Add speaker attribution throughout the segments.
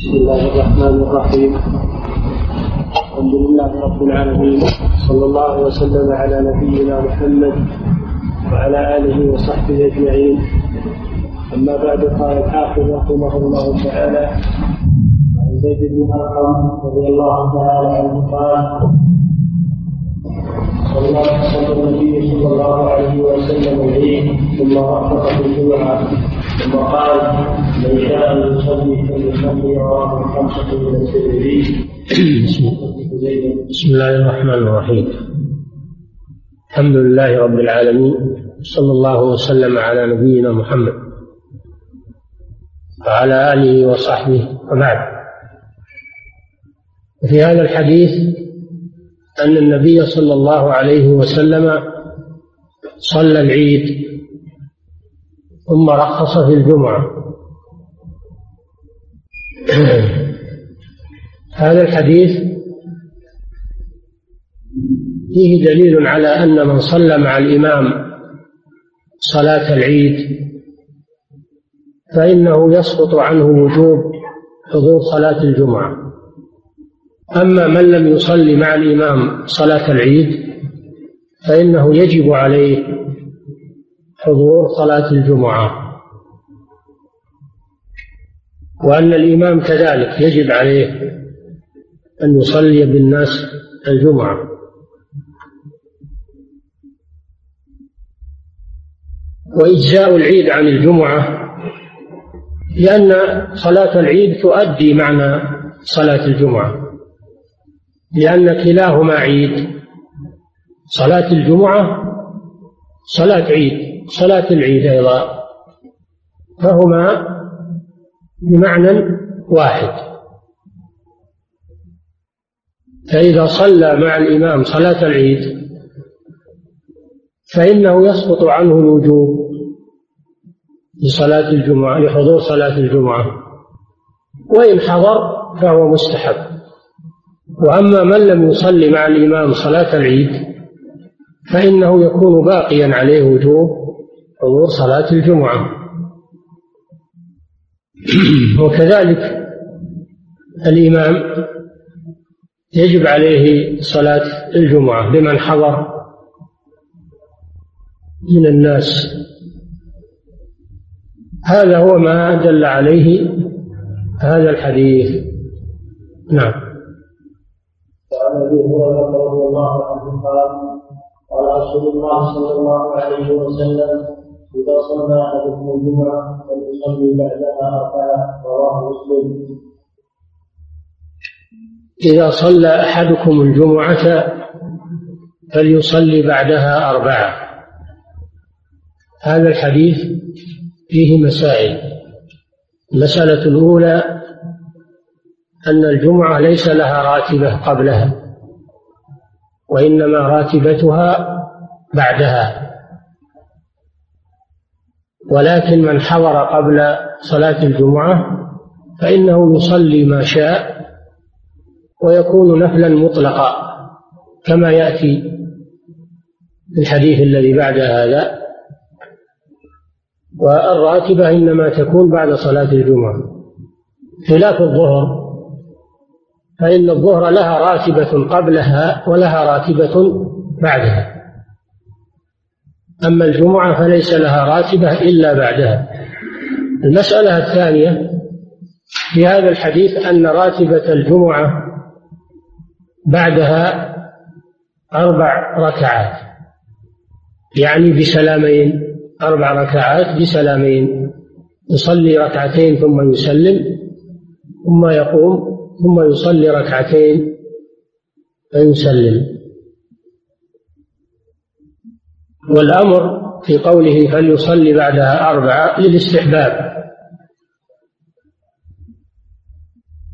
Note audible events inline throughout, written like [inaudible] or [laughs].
Speaker 1: بسم الله الرحمن الرحيم. الحمد لله رب العالمين. صلى الله وسلم على نبينا محمد وعلى آله وصحبه أجمعين. أما بعد قال الحافظ رحمه الله تعالى عن زيد بن أرقم رضي الله تعالى عنه قال صلى النبي صلى الله عليه وسلم العيد ثم وافق في الجمعة. ثم قال من شاء يصلي فليصلي رواه الخمسة من الترمذي.
Speaker 2: بسم الله الرحمن الرحيم. الحمد لله رب العالمين صلى الله وسلم على نبينا محمد وعلى آله وصحبه وبعد. في هذا الحديث أن النبي صلى الله عليه وسلم صلى العيد ثم رخص في الجمعة. [clears throat] هذا الحديث فيه دليل على أن من صلى مع الإمام صلاة العيد فإنه يسقط عنه وجوب حضور صلاة الجمعة. أما من لم يصلي مع الإمام صلاة العيد فإنه يجب عليه حضور صلاة الجمعة. وأن الإمام كذلك يجب عليه أن يصلي بالناس الجمعة. وإجزاء العيد عن الجمعة لأن صلاة العيد تؤدي معنى صلاة الجمعة. لأن كلاهما عيد. صلاة الجمعة صلاة عيد. صلاة العيد أيضا فهما بمعنى واحد. فإذا صلى مع الإمام صلاة العيد فإنه يسقط عنه الوجوب لصلاة الجمعة لحضور صلاة الجمعة. وإن حضر فهو مستحب. وأما من لم يصلي مع الإمام صلاة العيد فإنه يكون باقيا عليه وجوب حضور صلاة الجمعة وكذلك الإمام يجب عليه صلاة الجمعة لمن حضر من الناس. هذا هو ما دل عليه هذا الحديث. نعم.
Speaker 1: وعن أبي هريرة رضي الله عنه قال قال رسول الله صلى الله عليه وسلم إذا صلى أحدكم الجمعة فليصلي بعدها أربعة رواه مسلم.
Speaker 2: إذا صلى أحدكم الجمعة فليصلي بعدها أربعة. هذا الحديث فيه مسائل. المسألة الأولى أن الجمعة ليس لها راتبة قبلها وإنما راتبتها بعدها. ولكن من حضر قبل صلاة الجمعة فإنه يصلي ما شاء ويكون نفلا مطلقا كما يأتي في الحديث الذي بعد هذا. والراتبة إنما تكون بعد صلاة الجمعة. خلاف الظهر فإن الظهر لها راتبة قبلها ولها راتبة بعدها. أما الجمعة فليس لها راتبة إلا بعدها. المسألة الثانية في هذا الحديث أن راتبة الجمعة بعدها أربع ركعات يعني بسلامين أربع ركعات بسلامين يصلي ركعتين ثم يسلم ثم يقوم ثم يصلي ركعتين فيسلم. والأمر في قوله فليصلي بعدها أربعة للاستحباب.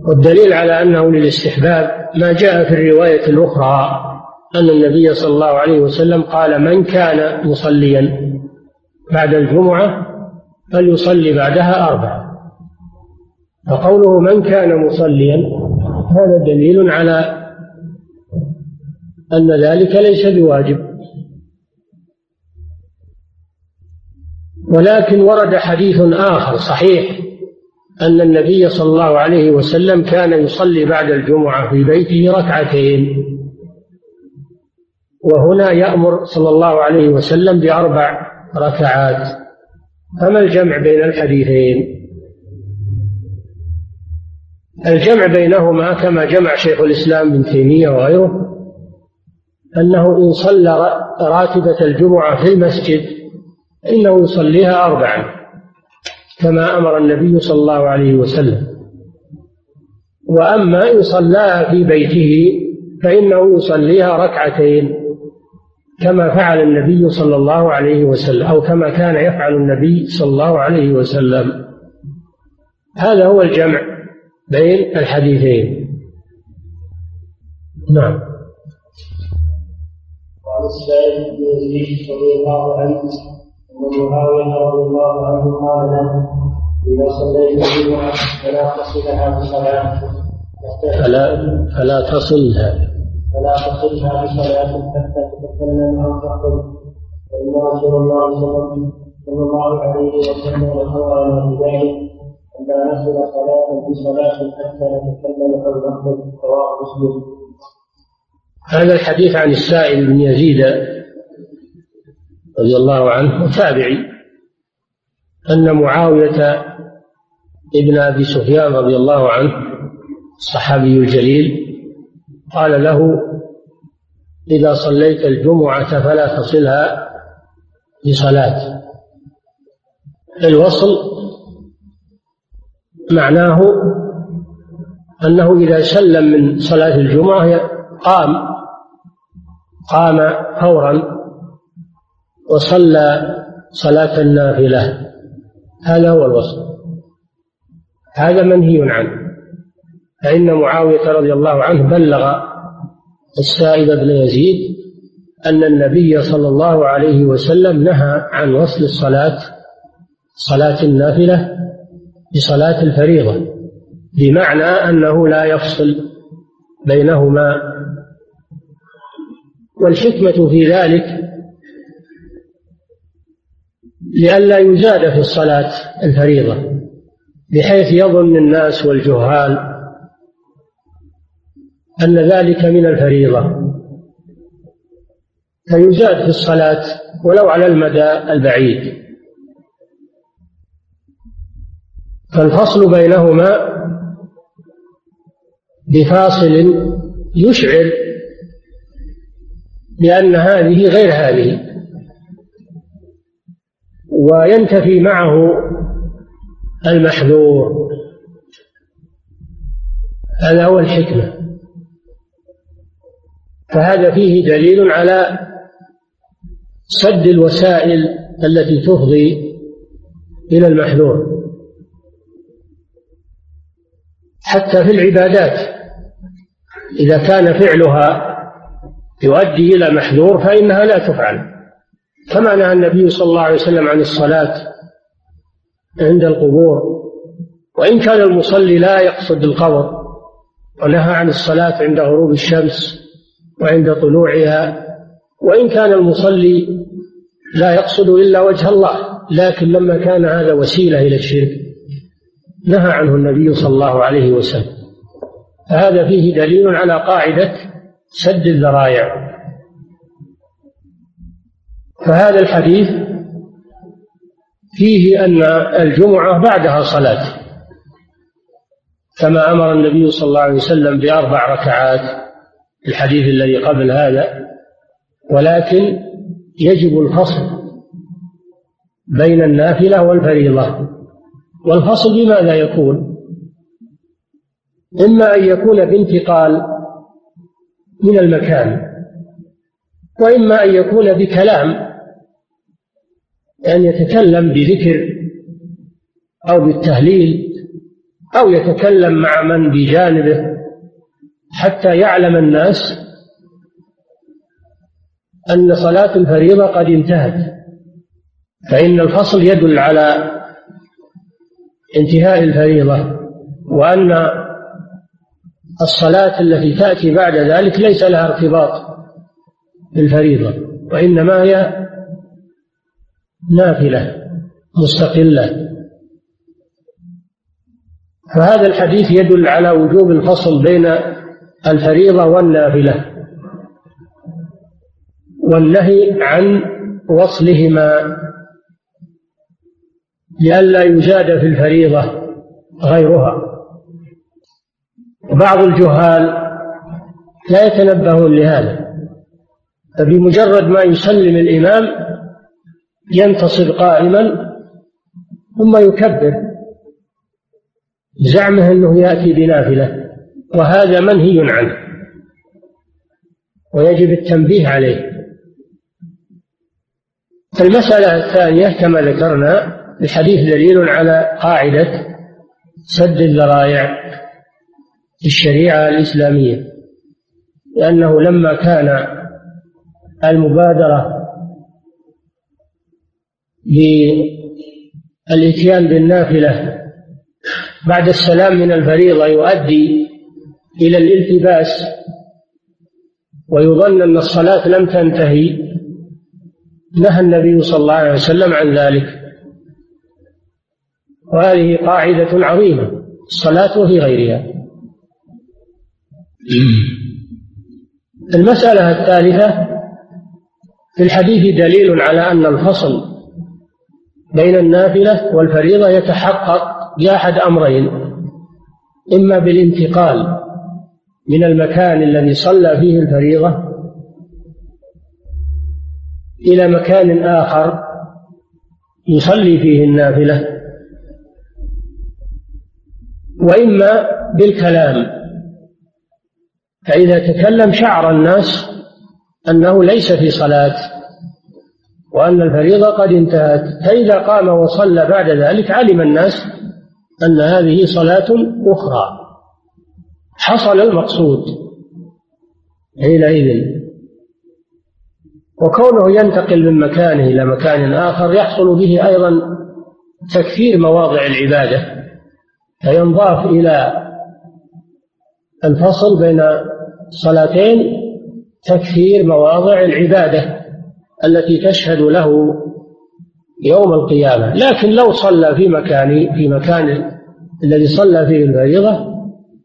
Speaker 2: والدليل على أنه للاستحباب ما جاء في الرواية الأخرى أن النبي صلى الله عليه وسلم قال من كان مصليا بعد الجمعة فليصلي بعدها أربعة. فقوله من كان مصليا هذا دليل على أن ذلك ليس بواجب. ولكن ورد حديث آخر صحيح أن النبي صلى الله عليه وسلم كان يصلي بعد الجمعة في بيته ركعتين. وهنا يأمر صلى الله عليه وسلم بأربع ركعات. فما الجمع بين الحديثين؟ الجمع بينهما كما جمع شيخ الإسلام ابن تيمية وغيره أنه إن صلى راتبة الجمعة في المسجد فإنه يصليها أربعا كما أمر النبي صلى الله عليه وسلم. وأما إن صلاها في بيته فإنه يصليها ركعتين كما فعل النبي صلى الله عليه وسلم أو كما كان يفعل النبي صلى الله عليه وسلم. هذا هو الجمع بين الحديثين. نعم.
Speaker 1: وعن السائب بن رضي الله عنه ان معاويه رضي الله عنه قال له اذا صليت الجمعه فلا تصلها بصلاه
Speaker 2: فلا فلا تصلها.
Speaker 1: فلا تصلها بصلاة حتى تتكلم أو تخرج فان رسول الله صلى الله عليه وسلم امرنا بذلك أن لا نصل صلاة بصلاه حتى نتكلم أو نخرج رواه مسلم.
Speaker 2: هذا الحديث عن السائل بن يزيد رضي الله عنه تابعي أن معاوية ابن أبي سفيان رضي الله عنه الصحابي الجليل قال له إذا صليت الجمعة فلا تصلها بصلاة الوصل معناه أنه إذا سلم من صلاة الجمعة قام قام فورا وصلى صلاة النافلة. هذا هو الوصف. هذا منهي عنه. فإن معاوية رضي الله عنه بلغ السائب بن يزيد أن النبي صلى الله عليه وسلم نهى عن وصل الصلاة صلاة النافلة بصلاة الفريضة بمعنى أنه لا يفصل بينهما. والحكمة في ذلك لئلا يزاد في الصلاة الفريضة بحيث يظن الناس والجهال أن ذلك من الفريضة. فيزاد في الصلاة ولو على المدى البعيد. فالفصل بينهما بفاصل يشعر بأن هذه غير هذه. وينتفي معه المحذور. هذا هو الحكمة. فهذا فيه دليل على سد الوسائل التي تفضي إلى المحذور. حتى في العبادات إذا كان فعلها يؤدي إلى محذور فإنها لا تفعل. كما نهى النبي صلى الله عليه وسلم عن الصلاة عند القبور وإن كان المصلي لا يقصد القبر ونهى عن الصلاة عند غروب الشمس وعند طلوعها وإن كان المصلي لا يقصد إلا وجه الله لكن لما كان هذا وسيلة إلى الشرك نهى عنه النبي صلى الله عليه وسلم. فهذا فيه دليل على قاعدة سد الذرائع. فهذا الحديث فيه أن الجمعة بعدها صلاة كما أمر النبي صلى الله عليه وسلم بأربع ركعات الحديث الذي قبل هذا ولكن يجب الفصل بين النافلة والفريضة والفصل بماذا يكون؟ إما أن يكون بانتقال من المكان وإما أن يكون بكلام أن يتكلم بذكر أو بالتهليل أو يتكلم مع من بجانبه حتى يعلم الناس أن صلاة الفريضة قد انتهت. فإن الفصل يدل على انتهاء الفريضة وأن الصلاة التي تأتي بعد ذلك ليس لها ارتباط بالفريضة وإنما هي نافلة مستقلة. فهذا الحديث يدل على وجوب الفصل بين الفريضة والنافلة والنهي عن وصلهما لئلا يزاد في الفريضة غيرها. بعض الجهال لا يتنبهون لهذا فبمجرد ما يسلم الإمام ينتصب قائما ثم يكبر. زعمه أنه يأتي بنافلة وهذا منهي عنه ويجب التنبيه عليه. المسألة الثانية كما ذكرنا الحديث دليل على قاعدة سد الذرائع في الشريعة الإسلامية لأنه لما كان المبادرة بالإتيان بالنافلة. بعد السلام من الفريضة يؤدي إلى الالتباس ويظن أن الصلاة لم تنتهي. نهى النبي صلى الله عليه وسلم عن ذلك. وهذه قاعدة عظيمة الصلاة في غيرها. المسألة الثالثة في الحديث دليل على أن الفصل بين النافلة والفريضة يتحقق بأحد أمرين. إما بالانتقال من المكان الذي صلى فيه الفريضة إلى مكان آخر يصلي فيه النافلة وإما بالكلام. فإذا تكلم شعر الناس أنه ليس في صلاة. وأن الفريضة قد انتهت. فإذا قام وصلى بعد ذلك علم الناس أن هذه صلاة أخرى. حصل المقصود حينئذ. وكونه ينتقل من مكانه إلى مكان آخر يحصل به أيضا تكثير مواضع العبادة. فينضاف إلى الفصل بين صلاتين تكثير مواضع العبادة. التي تشهد له يوم القيامة. لكن لو صلى في مكان في مكان الذي صلى فيه الفريضة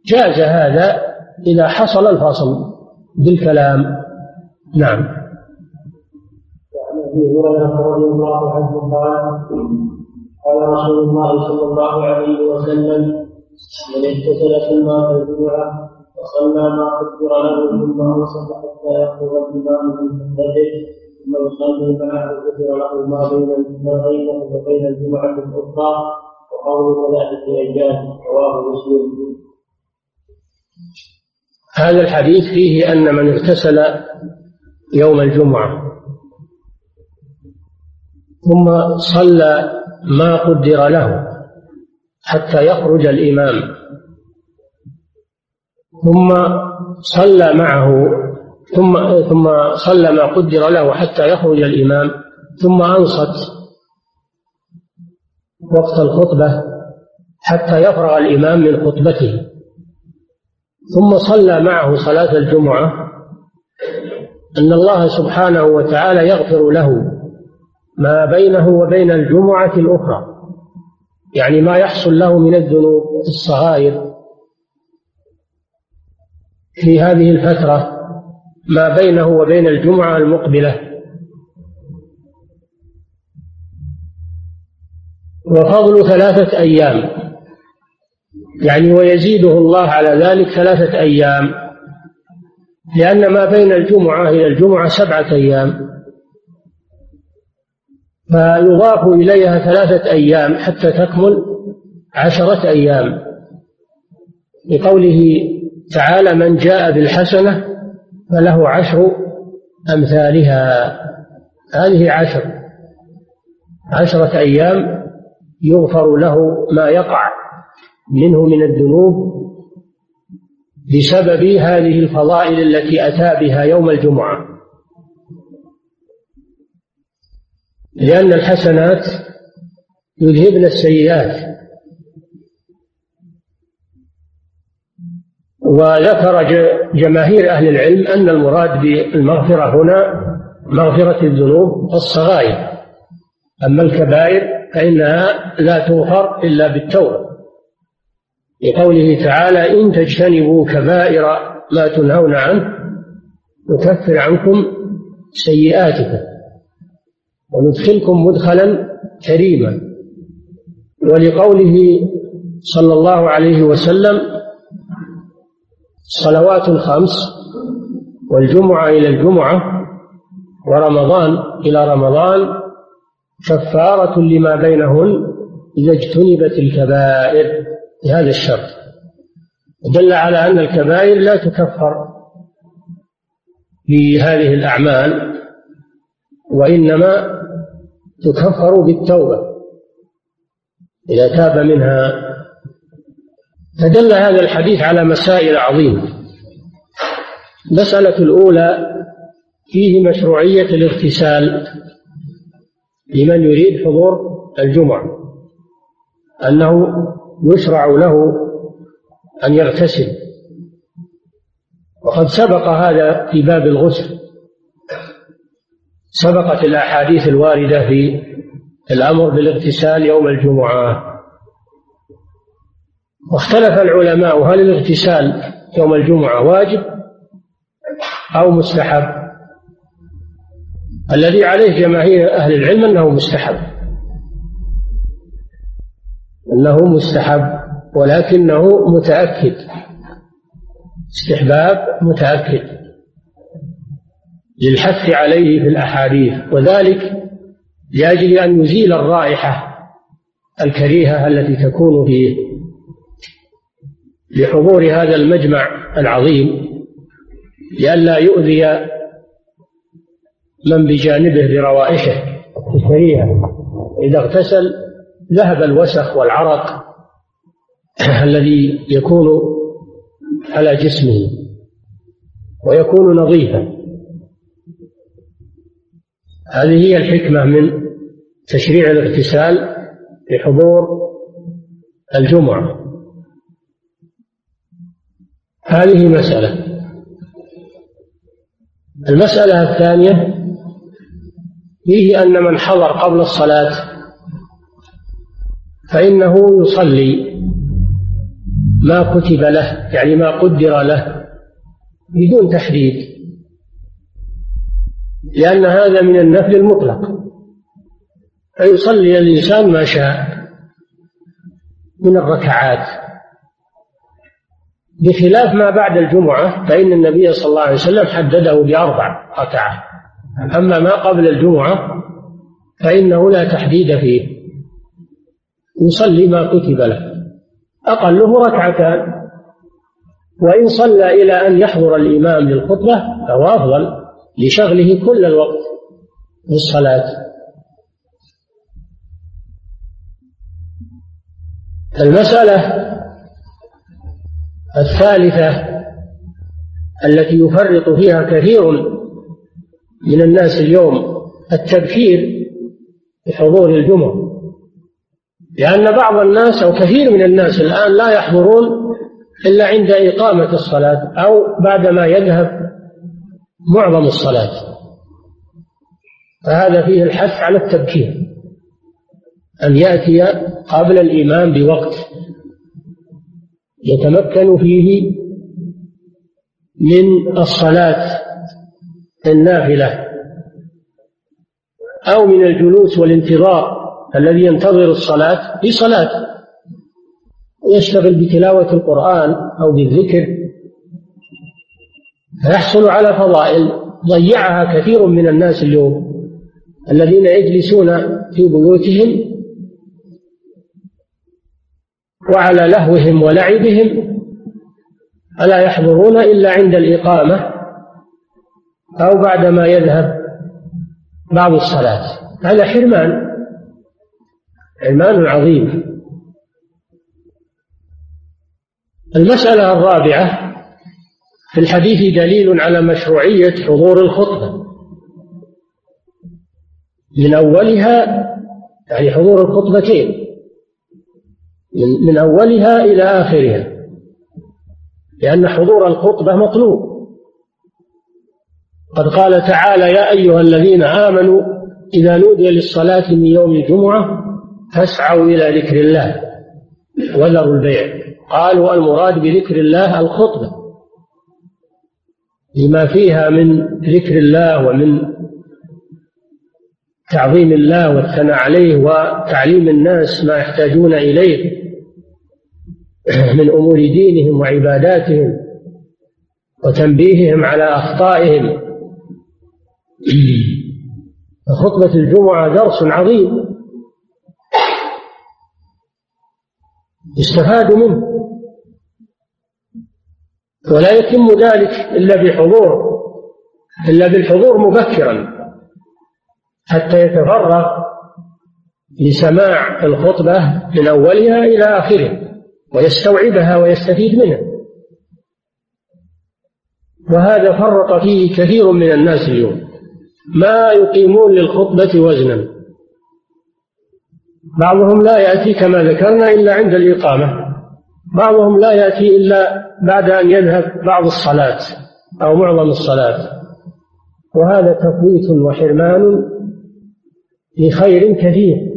Speaker 2: جاز هذا إذا حصل الفصل بالكلام. نعم.
Speaker 1: رضي الله عنه قال قال رسول الله صلى الله عليه وسلم من اغتسل الماء الجمعه وصلى ما قدر له ثم انصت حتى يخرج الإمام من خطبته ثم يصلي ما قدر له ما بين بينه وبين الجمعة الأخرى وقول ثلاثة أيام رواه مسلم.
Speaker 2: هذا الحديث فيه أن من اغتسل يوم الجمعة ثم صلى ما قدر له حتى يخرج الإمام ثم صلى معه ثم ثم صلى ما قدر له حتى يخرج الإمام ثم أنصت وقت الخطبة حتى يفرغ الإمام من خطبته. ثم صلى معه صلاة الجمعة أن الله سبحانه وتعالى يغفر له ما بينه وبين الجمعة الأخرى يعني ما يحصل له من الذنوب الصغائر في هذه الفترة. ما بينه وبين الجمعة المقبلة. وفضل ثلاثة أيام. يعني ويزيده الله على ذلك ثلاثة أيام. لأن ما بين الجمعة إلى الجمعة سبعة أيام. فيضاف إليها ثلاثة أيام حتى تكمل عشرة أيام. لقوله تعالى من جاء بالحسنة فله عشر أمثالها. هذه عشر. عشرة أيام يغفر له ما يقع منه من الذنوب بسبب هذه الفضائل التي أتى بها يوم الجمعة. لأن الحسنات يذهبن السيئات. وذكر جماهير أهل العلم أن المراد بالمغفرة هنا مغفرة الذنوب الصغائر أما الكبائر فإنها لا تغفر إلا بالتوبة. لقوله تعالى إن تجتنبوا كبائر ما تنهون عنه نكفر عنكم سيئاتكم وندخلكم مدخلا كريما. ولقوله صلى الله عليه وسلم الصلوات الخمس والجمعة إلى الجمعة ورمضان إلى رمضان كفارة لما بينهن إذا اجتنبت الكبائر بهذا الشرط. دل على أن الكبائر لا تكفر بهذه الأعمال وإنما تكفر بالتوبة. إذا تاب منها فدل هذا الحديث على مسائل عظيمة. المسألة الأولى فيه مشروعية الاغتسال لمن يريد حضور الجمعة أنه يشرع له أن يغتسل. وقد سبق هذا في باب الغسل. سبقت الأحاديث الواردة في الأمر بالاغتسال يوم الجمعة. واختلف العلماء هل الاغتسال يوم الجمعة واجب أو مستحب؟ الذي عليه جماهير أهل العلم أنه مستحب. أنه مستحب ولكنه متأكد. استحباب متأكد. للحث عليه في الأحاديث. وذلك لأجل أن يزيل الرائحة الكريهة التي تكون فيه. لحضور هذا المجمع العظيم لئلا يؤذي من بجانبه بروائحه. الكريهة إذا اغتسل ذهب الوسخ والعرق [clears throat] الذي يكون على جسمه ويكون نظيفا. هذه هي الحكمة من تشريع الاغتسال لحضور الجمعة. هذه مسألة المسألة الثانية فيه أن من حضر قبل الصلاة فإنه يصلي ما كتب له يعني ما قدر له بدون تحديد لأن هذا من النفل المطلق. فيصلي الإنسان ما شاء من الركعات. بخلاف ما بعد الجمعة فإن النبي صلى الله عليه وسلم حدده بأربع ركعات. أما ما قبل الجمعة فإنه لا تحديد فيه. يصلي ما كتب له. أقله ركعتان. وإن صلى إلى أن يحضر الإمام للخطبة فهو أفضل لشغله كل الوقت بالصلاة المسألة الثالثة التي يفرط فيها كثير من الناس اليوم التبكير بحضور الجمعة لأن بعض الناس أو كثير من الناس الآن لا يحضرون إلا عند إقامة الصلاة أو بعدما يذهب معظم الصلاة. فهذا فيه الحث على التبكير أن يأتي قبل الإمام بوقت. يتمكن فيه من الصلاة النافلة أو من الجلوس والانتظار الذي ينتظر الصلاة في صلاة. يشتغل بتلاوة القرآن أو بالذكر. فيحصل على فضائل ضيعها كثير من الناس اليوم الذين يجلسون في بيوتهم وعلى لهوهم ولعبهم ألا يحضرون إلا عند الإقامة أو بعدما يذهب بعض الصلاة. هذا حرمان حرمان عظيم. المسألة الرابعة في الحديث دليل على مشروعية حضور الخطبة. من أولها يعني حضور الخطبتين. من, من أولها إلى آخرها. لأن حضور الخطبة مطلوب. قد قال تعالى يا أيها الذين آمنوا إذا نودي للصلاة من يوم الجمعة فاسعوا إلى ذكر الله وذروا البيع. قالوا المراد بذكر الله الخطبة لما فيها من ذكر الله ومن تعظيم الله والثناء عليه وتعليم الناس ما يحتاجون إليه. [laughs] من أمور دينهم وعباداتهم وتنبيههم على أخطائهم. [clears throat] خطبة الجمعة درس عظيم. يستفاد منه. ولا يتم ذلك إلا بحضور إلا بالحضور مبكرا حتى يتفرغ لسماع الخطبة من أولها إلى آخرها. ويستوعبها ويستفيد منها. وهذا فرط فيه كثير من الناس اليوم. ما يقيمون للخطبة وزنا. بعضهم لا يأتي كما ذكرنا إلا عند الإقامة. بعضهم لا يأتي إلا بعد أن يذهب بعض الصلاة أو معظم الصلاة. وهذا تفويت وحرمان لخير كثير.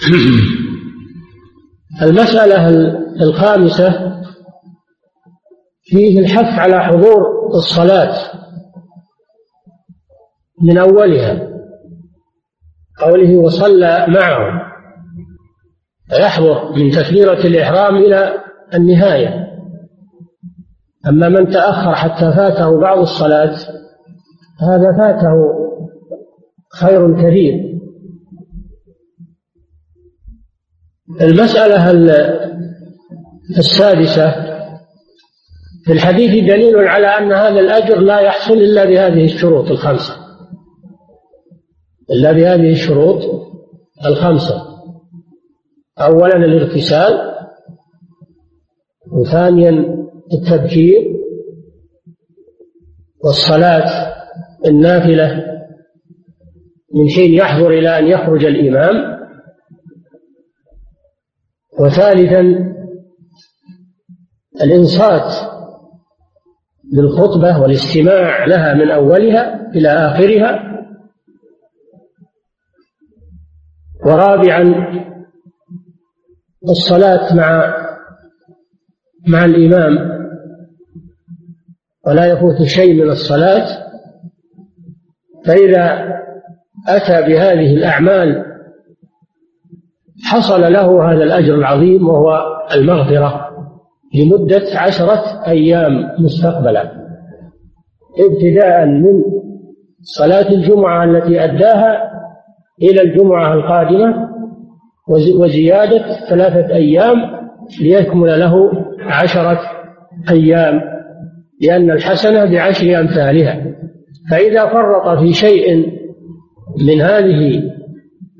Speaker 2: [coughs] المسألة الخامسة فيه الحث على حضور الصلاة من أولها قوله وصلى معهم يحضر من تكبيرة الإحرام إلى النهاية. أما من تأخر حتى فاته بعض الصلاة هذا فاته خير كثير. المسألة السادسة. في الحديث دليل على أن هذا الأجر لا يحصل إلا بهذه الشروط الخمسة. إلا بهذه الشروط الخمسة. أولا الاغتسال وثانيا التبكير والصلاة النافلة من حين يحضر إلى أن يخرج الإمام. وثالثا الإنصات للخطبة والاستماع لها من أولها إلى آخرها. ورابعا الصلاة مع مع الإمام. ولا يفوت شيء من الصلاة. فإذا أتى بهذه الأعمال حصل له هذا الأجر العظيم وهو المغفرة لمدة عشرة أيام مستقبلا. ابتداء من صلاة الجمعة التي أداها إلى الجمعة القادمة وزيادة ثلاثة أيام ليكمل له عشرة أيام لأن الحسنة بعشر أمثالها. فإذا فرط في شيء من هذه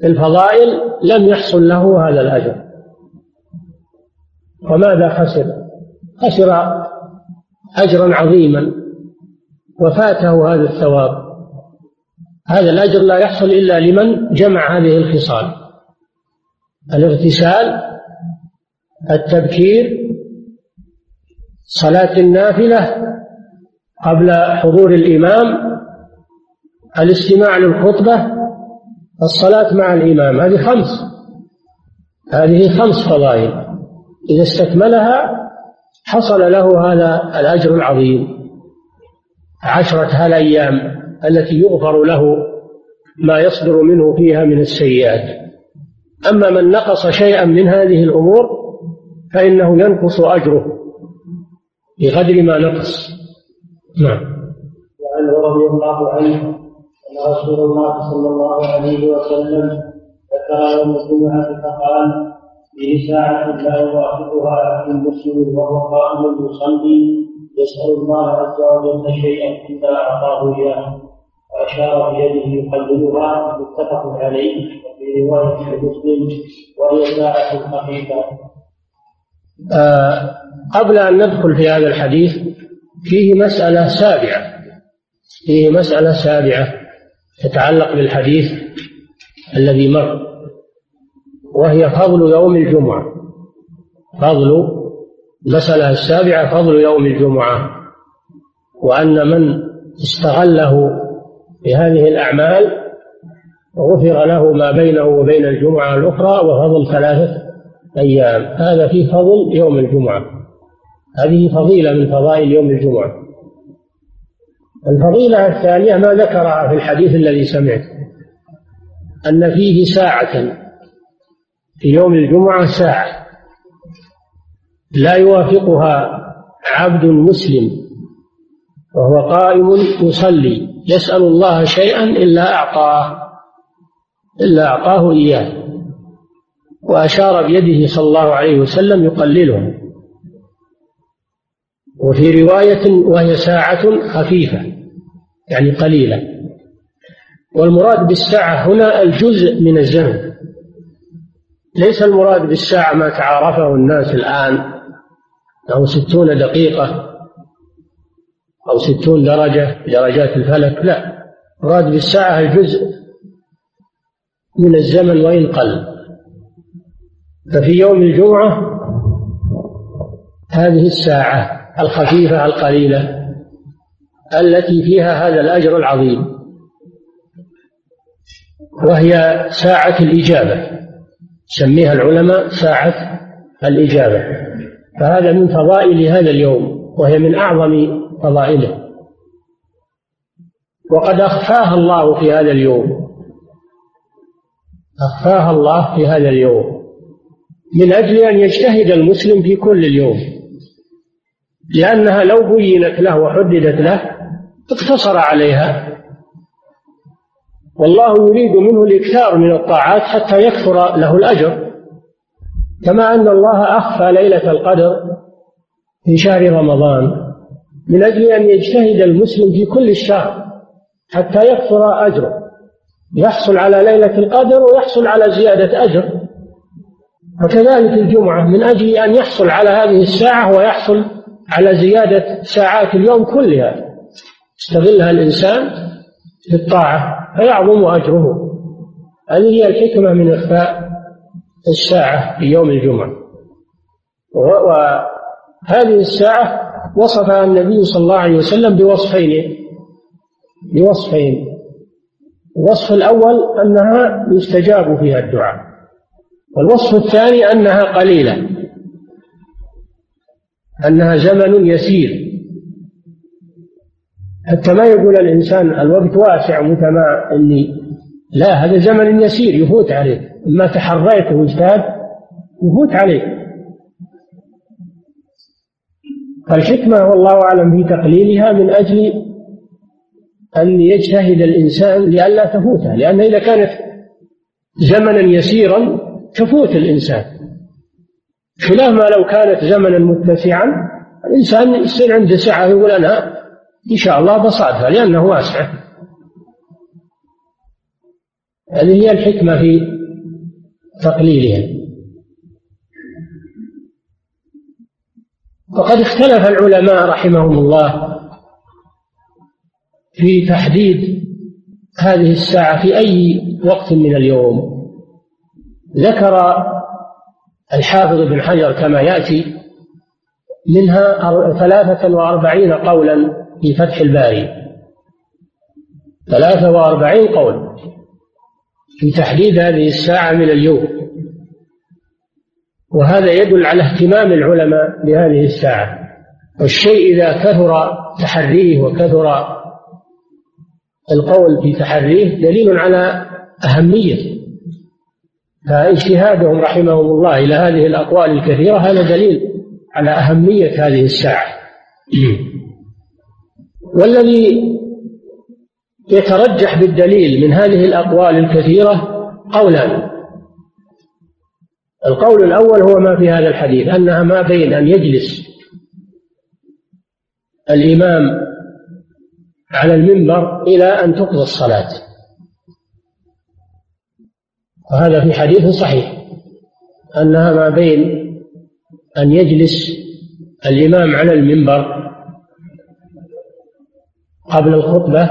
Speaker 2: الفضائل لم يحصل له هذا الأجر. وماذا خسر؟ خسر أجرا عظيما وفاته هذا الثواب. هذا الأجر لا يحصل إلا لمن جمع هذه الخصال. الاغتسال التبكير صلاة النافلة قبل حضور الإمام الاستماع للخطبة الصلاة مع الإمام هذه خمس. هذه خمس فضائل. إذا استكملها حصل له هذا الأجر العظيم. عشرة هالأيام التي يغفر له ما يصدر منه فيها من السيئات. أما من نقص شيئا من هذه الأمور فإنه ينقص أجره بقدر ما نقص. نعم.
Speaker 1: وعنه رضي الله عنه أن رسول الله صلى الله عليه وسلم ذكر يوم الجمعة فقال فيه ساعة لا يوافقها عبد مسلم وهو قائم يصلي يسأل الله عز وجل شيئا إلا أعطاه إياه. وأشار بيده يقللها متفق عليه وفي رواية مسلم وهي ساعة خفيفة.
Speaker 2: آه قبل أن ندخل في هذا الحديث فيه مسألة سابعة. فيه مسألة سابعة. تتعلق بالحديث الذي مر وهي فضل يوم الجمعة. فضل المسألة السابعة فضل يوم الجمعة. وأن من استغله بهذه الأعمال غفر له ما بينه وبين الجمعة الأخرى وفضل ثلاثة أيام. هذا في فضل يوم الجمعة. هذه فضيلة من فضائل يوم الجمعة. الفضيلة الثانية ما ذكرها في الحديث الذي سمعت أن فيه ساعة في يوم الجمعة ساعة لا يوافقها عبد مسلم وهو قائم يصلي يسأل الله شيئا إلا أعطاه إلا أعطاه إياه. وأشار بيده صلى الله عليه وسلم يقلله وفي رواية وهي ساعة خفيفة. يعني قليلة والمراد بالساعة هنا الجزء من الزمن. ليس المراد بالساعة ما تعارفه الناس الآن أو ستون دقيقة أو ستون درجة درجات الفلك لا. مراد بالساعة الجزء من الزمن وإن قل. ففي يوم الجمعة هذه الساعة الخفيفة القليلة التي فيها هذا الأجر العظيم وهي ساعة الإجابة. سميها العلماء ساعة الإجابة. فهذا من فضائل هذا اليوم وهي من أعظم فضائله. وقد أخفاها الله في هذا اليوم. أخفاها الله في هذا اليوم. من أجل أن يجتهد المسلم في كل اليوم. لأنها لو بينت له وحددت له اقتصر عليها. والله يريد منه الإكثار من الطاعات حتى يكثر له الأجر. كما أن الله أخفى ليلة القدر في شهر رمضان من أجل أن يجتهد المسلم في كل الشهر حتى يكثر أجره. يحصل على ليلة القدر ويحصل على زيادة أجر. وكذلك الجمعة من أجل أن يحصل على هذه الساعة ويحصل على زيادة ساعات اليوم كلها. يستغلها الإنسان في الطاعة فيعظم أجره. هذه هي الحكمة من إخفاء الساعة في يوم الجمعة. وهذه الساعة وصفها النبي صلى الله عليه وسلم بوصفين بوصفين. الوصف الأول أنها يستجاب فيها الدعاء والوصف الثاني أنها قليلة أنها زمن يسير. حتى ما يقول الإنسان الوقت واسع متما إني لا هذا زمن يسير يفوت عليه. ما تحريت واجتهد يفوت عليه. فالحكمة والله أعلم في تقليلها من أجل أن يجتهد الإنسان لئلا تفوته لأن إذا كانت زمنا يسيرا تفوت الإنسان. خلاف ما لو كانت زمنا متسعا الإنسان يصير عنده سعة يقول أنا إن شاء الله بصادها لأنه واسع. هذه هي الحكمة في تقليلها. وقد اختلف العلماء رحمهم الله في تحديد هذه الساعة في أي وقت من اليوم. ذكر الحافظ ابن حجر كما يأتي منها ثلاثة وأربعين قولا في فتح الباري. ثلاثة وأربعين قول في تحديد هذه الساعة من اليوم. وهذا يدل على اهتمام العلماء بهذه الساعة. والشيء إذا كثر تحريه وكثر القول في تحريه دليل على أهميته فاجتهادهم رحمهم الله إلى هذه الأقوال الكثيرة هذا دليل على أهمية هذه الساعة. والذي يترجح بالدليل من هذه الأقوال الكثيرة قولان القول الأول هو ما في هذا الحديث أنها ما بين أن يجلس الإمام على المنبر إلى أن تقضى الصلاة. وهذا في حديث صحيح أنها ما بين أن يجلس الإمام على المنبر قبل الخطبة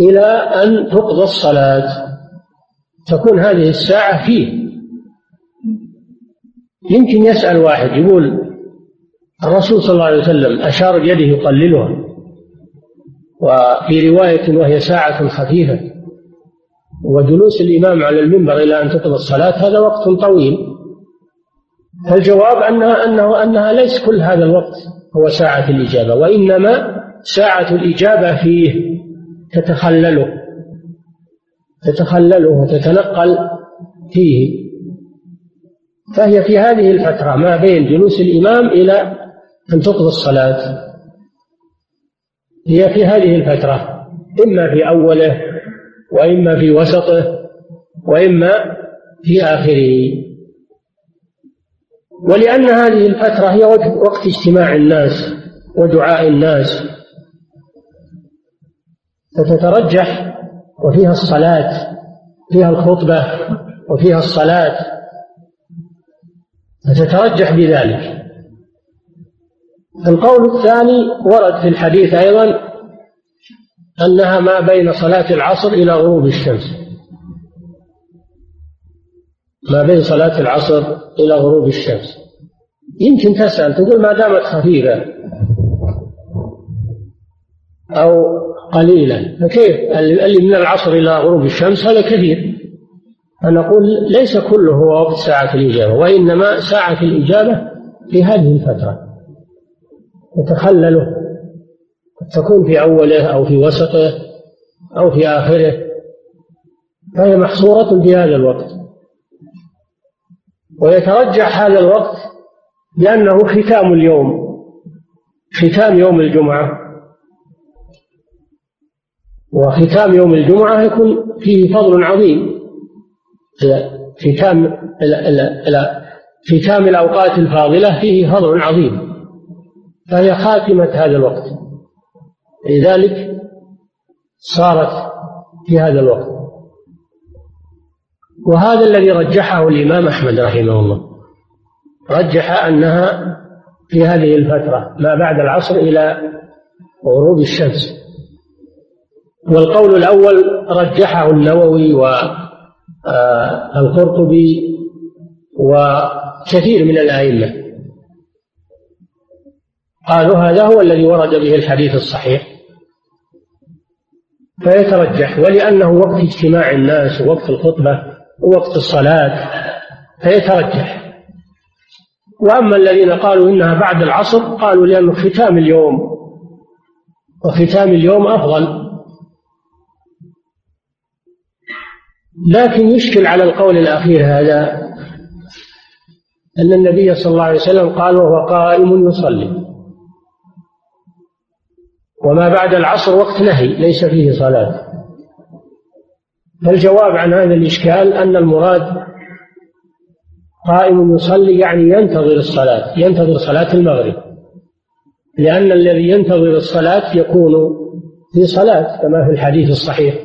Speaker 2: إلى أن تقضى الصلاة. تكون هذه الساعة فيه. يمكن يسأل واحد يقول الرسول صلى الله عليه وسلم أشار بيده يقللها. وفي رواية وهي ساعة خفيفة. وجلوس الإمام على المنبر إلى أن تقضى الصلاة هذا وقت طويل. فالجواب أنها أنه أنها ليس كل هذا الوقت هو ساعة الإجابة وإنما ساعة الإجابة فيه تتخلله تتخلله وتتنقل فيه. فهي في هذه الفترة ما بين جلوس الإمام إلى أن تقضى الصلاة. هي في هذه الفترة إما في أوله وإما في وسطه وإما في آخره. ولأن هذه الفترة هي وقت اجتماع الناس ودعاء الناس. فتترجح وفيها الصلاة فيها الخطبة وفيها الصلاة. فتترجح بذلك. القول الثاني ورد في الحديث أيضا أنها ما بين صلاة العصر إلى غروب الشمس. ما بين صلاة العصر إلى غروب الشمس. يمكن تسأل تقول ما دامت خفيفة أو قليلة فكيف؟ اللي من العصر إلى غروب الشمس هذا كثير. فنقول ليس كله هو وقت ساعة الإجابة وإنما ساعة الإجابة في هذه الفترة. يتخلله تكون في أوله أو في وسطه أو في آخره. فهي محصورة في هذا الوقت. ويترجح هذا الوقت لأنه ختام اليوم ختام يوم الجمعة. وختام يوم الجمعة يكون فيه فضل عظيم. ختام ختام الأوقات الفاضلة فيه فضل عظيم. فهي خاتمة هذا الوقت. لذلك صارت في هذا الوقت. وهذا الذي رجحه الإمام أحمد رحمه الله. رجح أنها في هذه الفترة ما بعد العصر إلى غروب الشمس. والقول الأول رجحه النووي والقرطبي وكثير من الأئمة. قالوا هذا هو الذي ورد به الحديث الصحيح. فيترجح ولأنه وقت اجتماع الناس ووقت الخطبة ووقت الصلاة فيترجح. وأما الذين قالوا إنها بعد العصر قالوا لأنه ختام اليوم وختام اليوم أفضل. لكن يشكل على القول الأخير هذا أن النبي صلى الله عليه وسلم قال وهو قائم يصلي. وما بعد العصر وقت نهي ليس فيه صلاة. فالجواب عن هذا الإشكال أن المراد قائم يصلي يعني ينتظر الصلاة ينتظر صلاة المغرب. لأن الذي ينتظر الصلاة يكون في صلاة كما في الحديث الصحيح.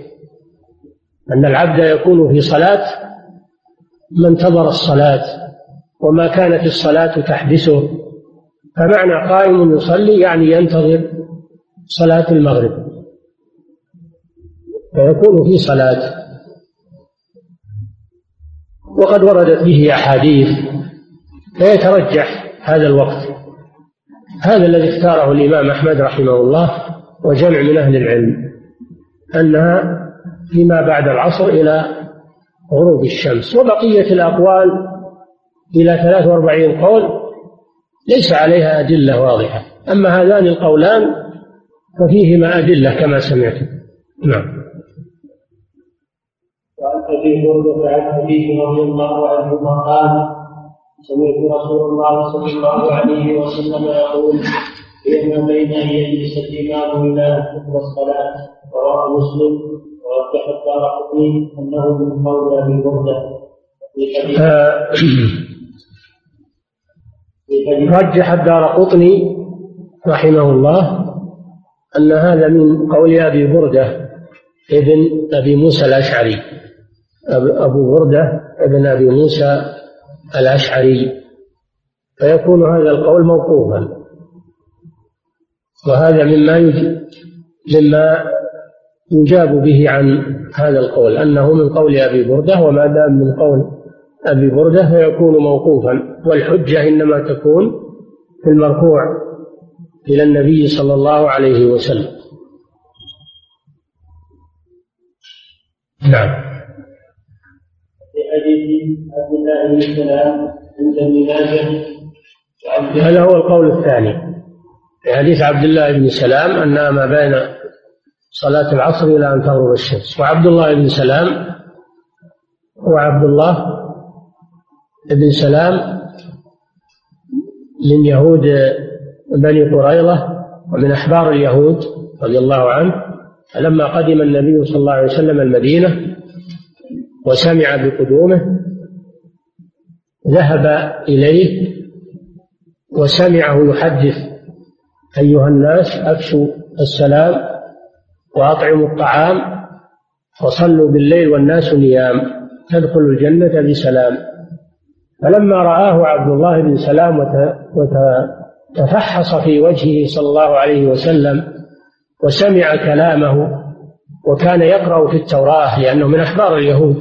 Speaker 2: أن العبد يكون في صلاة ما انتظر الصلاة وما كانت الصلاة تحبسه فمعنى قائم يصلي يعني ينتظر صلاة المغرب. فيكون في صلاة. وقد وردت به أحاديث فيترجح هذا الوقت. هذا الذي اختاره الإمام أحمد رحمه الله وجمع من أهل العلم أنها فيما بعد العصر إلى غروب الشمس. وبقية الأقوال إلى 43 قول ليس عليها أدلة واضحة. أما هذان القولان ففيهما أدلة كما سمعتم نعم.
Speaker 1: وعن أبي هريرة عن رضي الله عنهما قال سمعت رسول الله صلى الله عليه وسلم يقول إن بين أن يجلس ان تقضى الصلاة. رواه مسلم. ورجح الدار قطني أنه من قول ابي برده
Speaker 2: رجح الدار قطني رحمه الله أن هذا من قول أبي بردة ابن أبي موسى الأشعري. أبو بردة ابن أبي موسى الأشعري. فيكون هذا القول موقوفا. وهذا مما مما يجاب به عن هذا القول أنه من قول أبي بردة وما دام من قول أبي بردة فيكون موقوفا والحجة إنما تكون في المرفوع إلى النبي صلى الله عليه وسلم.
Speaker 1: نعم. حديث عبد الله بن سلام عند
Speaker 2: هذا هو القول الثاني في حديث عبد الله بن سلام أنها ما بين صلاة العصر إلى أن تغرب الشمس. وعبد الله بن سلام هو عبد الله بن سلام من يهود بني قريظة ومن أحبار اليهود رضي الله عنه. فلما قدم النبي صلى الله عليه وسلم المدينة وسمع بقدومه ذهب إليه وسمعه يحدث. أيها الناس أفشوا السلام وأطعموا الطعام وصلوا بالليل والناس نيام تدخلوا الجنة بسلام. فلما رآه عبد الله بن سلام وتفحص في وجهه صلى الله عليه وسلم وسمع كلامه وكان يقرأ في التوراة لأنه من أحبار اليهود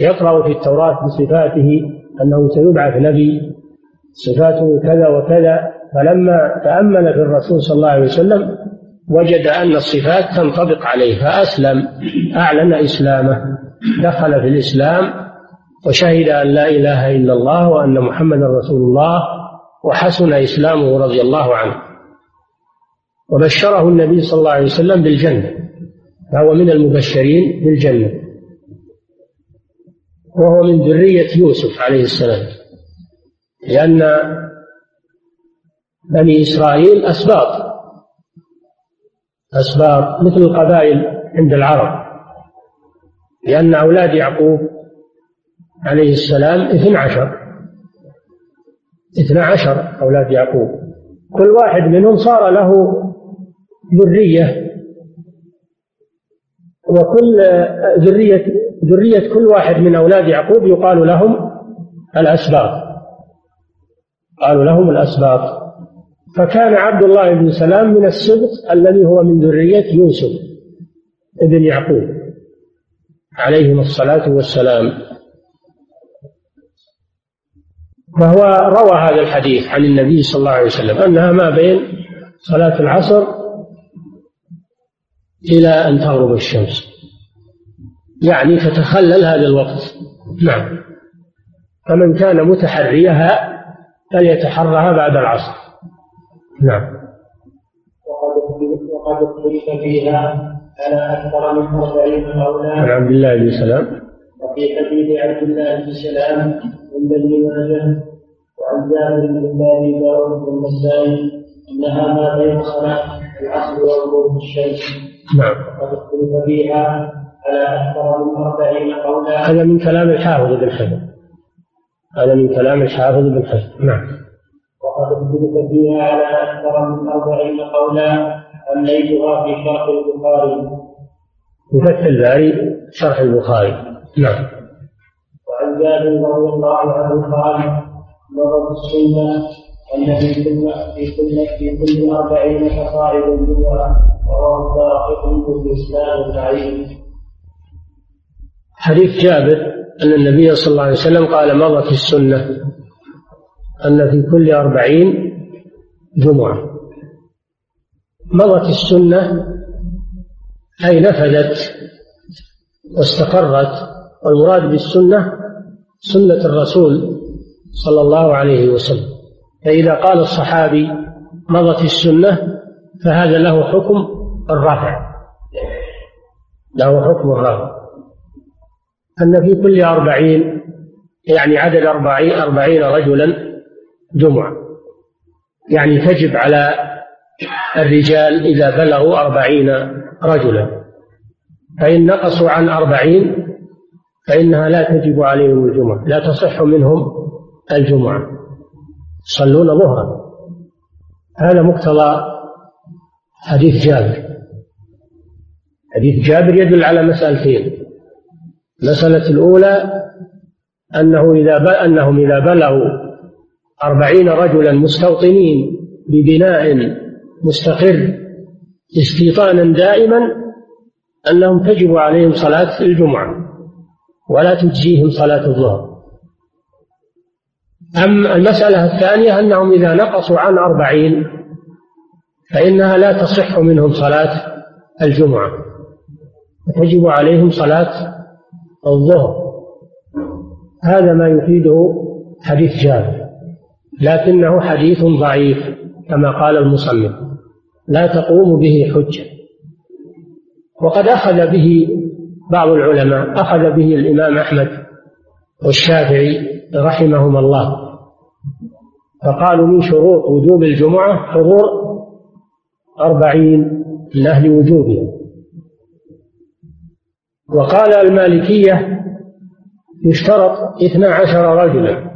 Speaker 2: يقرأ في التوراة بصفاته أنه سيبعث نبي صفاته كذا وكذا. فلما تأمل في الرسول صلى الله عليه وسلم وجد أن الصفات تنطبق عليه فأسلم. أعلن إسلامه. دخل في الإسلام وشهد أن لا إله إلا الله وأن محمدا رسول الله وحسن إسلامه رضي الله عنه. وبشره النبي صلى الله عليه وسلم بالجنة فهو من المبشرين بالجنة. وهو من ذرية يوسف عليه السلام لأن بني إسرائيل أسباط. أسباط مثل القبائل عند العرب لأن أولاد يعقوب عليه السلام اثنى عشر اثنى عشر أولاد يعقوب. كل واحد منهم صار له ذرية وكل ذرية ذرية كل واحد من أولاد يعقوب يقال لهم الأسباط قالوا لهم الأسباط. فكان عبد الله بن سلام من السبط الذي هو من ذرية يوسف ابن يعقوب. عليهم الصلاة والسلام. فهو روى هذا الحديث عن النبي صلى الله عليه وسلم أنها ما بين صلاة العصر إلى أن تغرب الشمس. يعني تتخلل هذا الوقت. نعم. فمن كان متحريها فليتحرها بعد العصر. نعم.
Speaker 1: وقد اختلف فيها على أكثر من أربعين قولا عن
Speaker 2: عبد الله بن سلام.
Speaker 1: وفي حديث عبد الله بن سلام عند ابن ماجه وعن جابر بن ابي داود بن النسائي إنها ما بين صلاة العصر وغروب الشمس.
Speaker 2: نعم.
Speaker 1: وقد اختلف فيها على أكثر من أربعين قولا
Speaker 2: هذا من كلام الحافظ بن حجر. هذا من كلام الحافظ بن حجر. نعم.
Speaker 1: وقد اختلف فيها على أكثر من أربعين قولا أمليتها في شرح البخاري.
Speaker 2: في فتح الباري شرح البخاري. نعم.
Speaker 1: وعن جابر رضي الله عنه قال مرت السنة أن في كل في كل في كل أربعين فصاعد الجمعة وهو الداخل في إسلام ضعيف
Speaker 2: حديث جابر أن النبي صلى الله عليه وسلم قال مضت السنة. أن في كل أربعين جمعة. مضت السنة أي نفذت واستقرت والمراد بالسنة سنة الرسول صلى الله عليه وسلم. فإذا قال الصحابي مضت السنة فهذا له حكم الرفع له حكم الرفع أن في كل أربعين يعني عدد أربعين, أربعين رجلا جمعة. يعني تجب على الرجال إذا بلغوا أربعين رجلا. فإن نقصوا عن أربعين فإنها لا تجب عليهم الجمعة. لا تصح منهم الجمعة. يصلون ظهرا. هذا مقتضى حديث جابر. حديث جابر يدل على مسألتين. المسألة الأولى أنه إذا أنهم إذا بلغوا أربعين رجلا مستوطنين ببناء مستقر استيطانا دائما أنهم تجب عليهم صلاة الجمعة ولا تجزيهم صلاة الظهر. أما المسألة الثانية أنهم إذا نقصوا عن أربعين فإنها لا تصح منهم صلاة الجمعة تجب عليهم صلاة الظهر. هذا ما يفيده حديث جابر. لكنه حديث ضعيف كما قال المصنف لا تقوم به حجة. وقد أخذ به بعض العلماء أخذ به الإمام أحمد والشافعي رحمهما الله. فقالوا من شروط وجوب الجمعة حضور أربعين من أهل وجوبها وقال المالكية يشترط اثنا عشر رجلا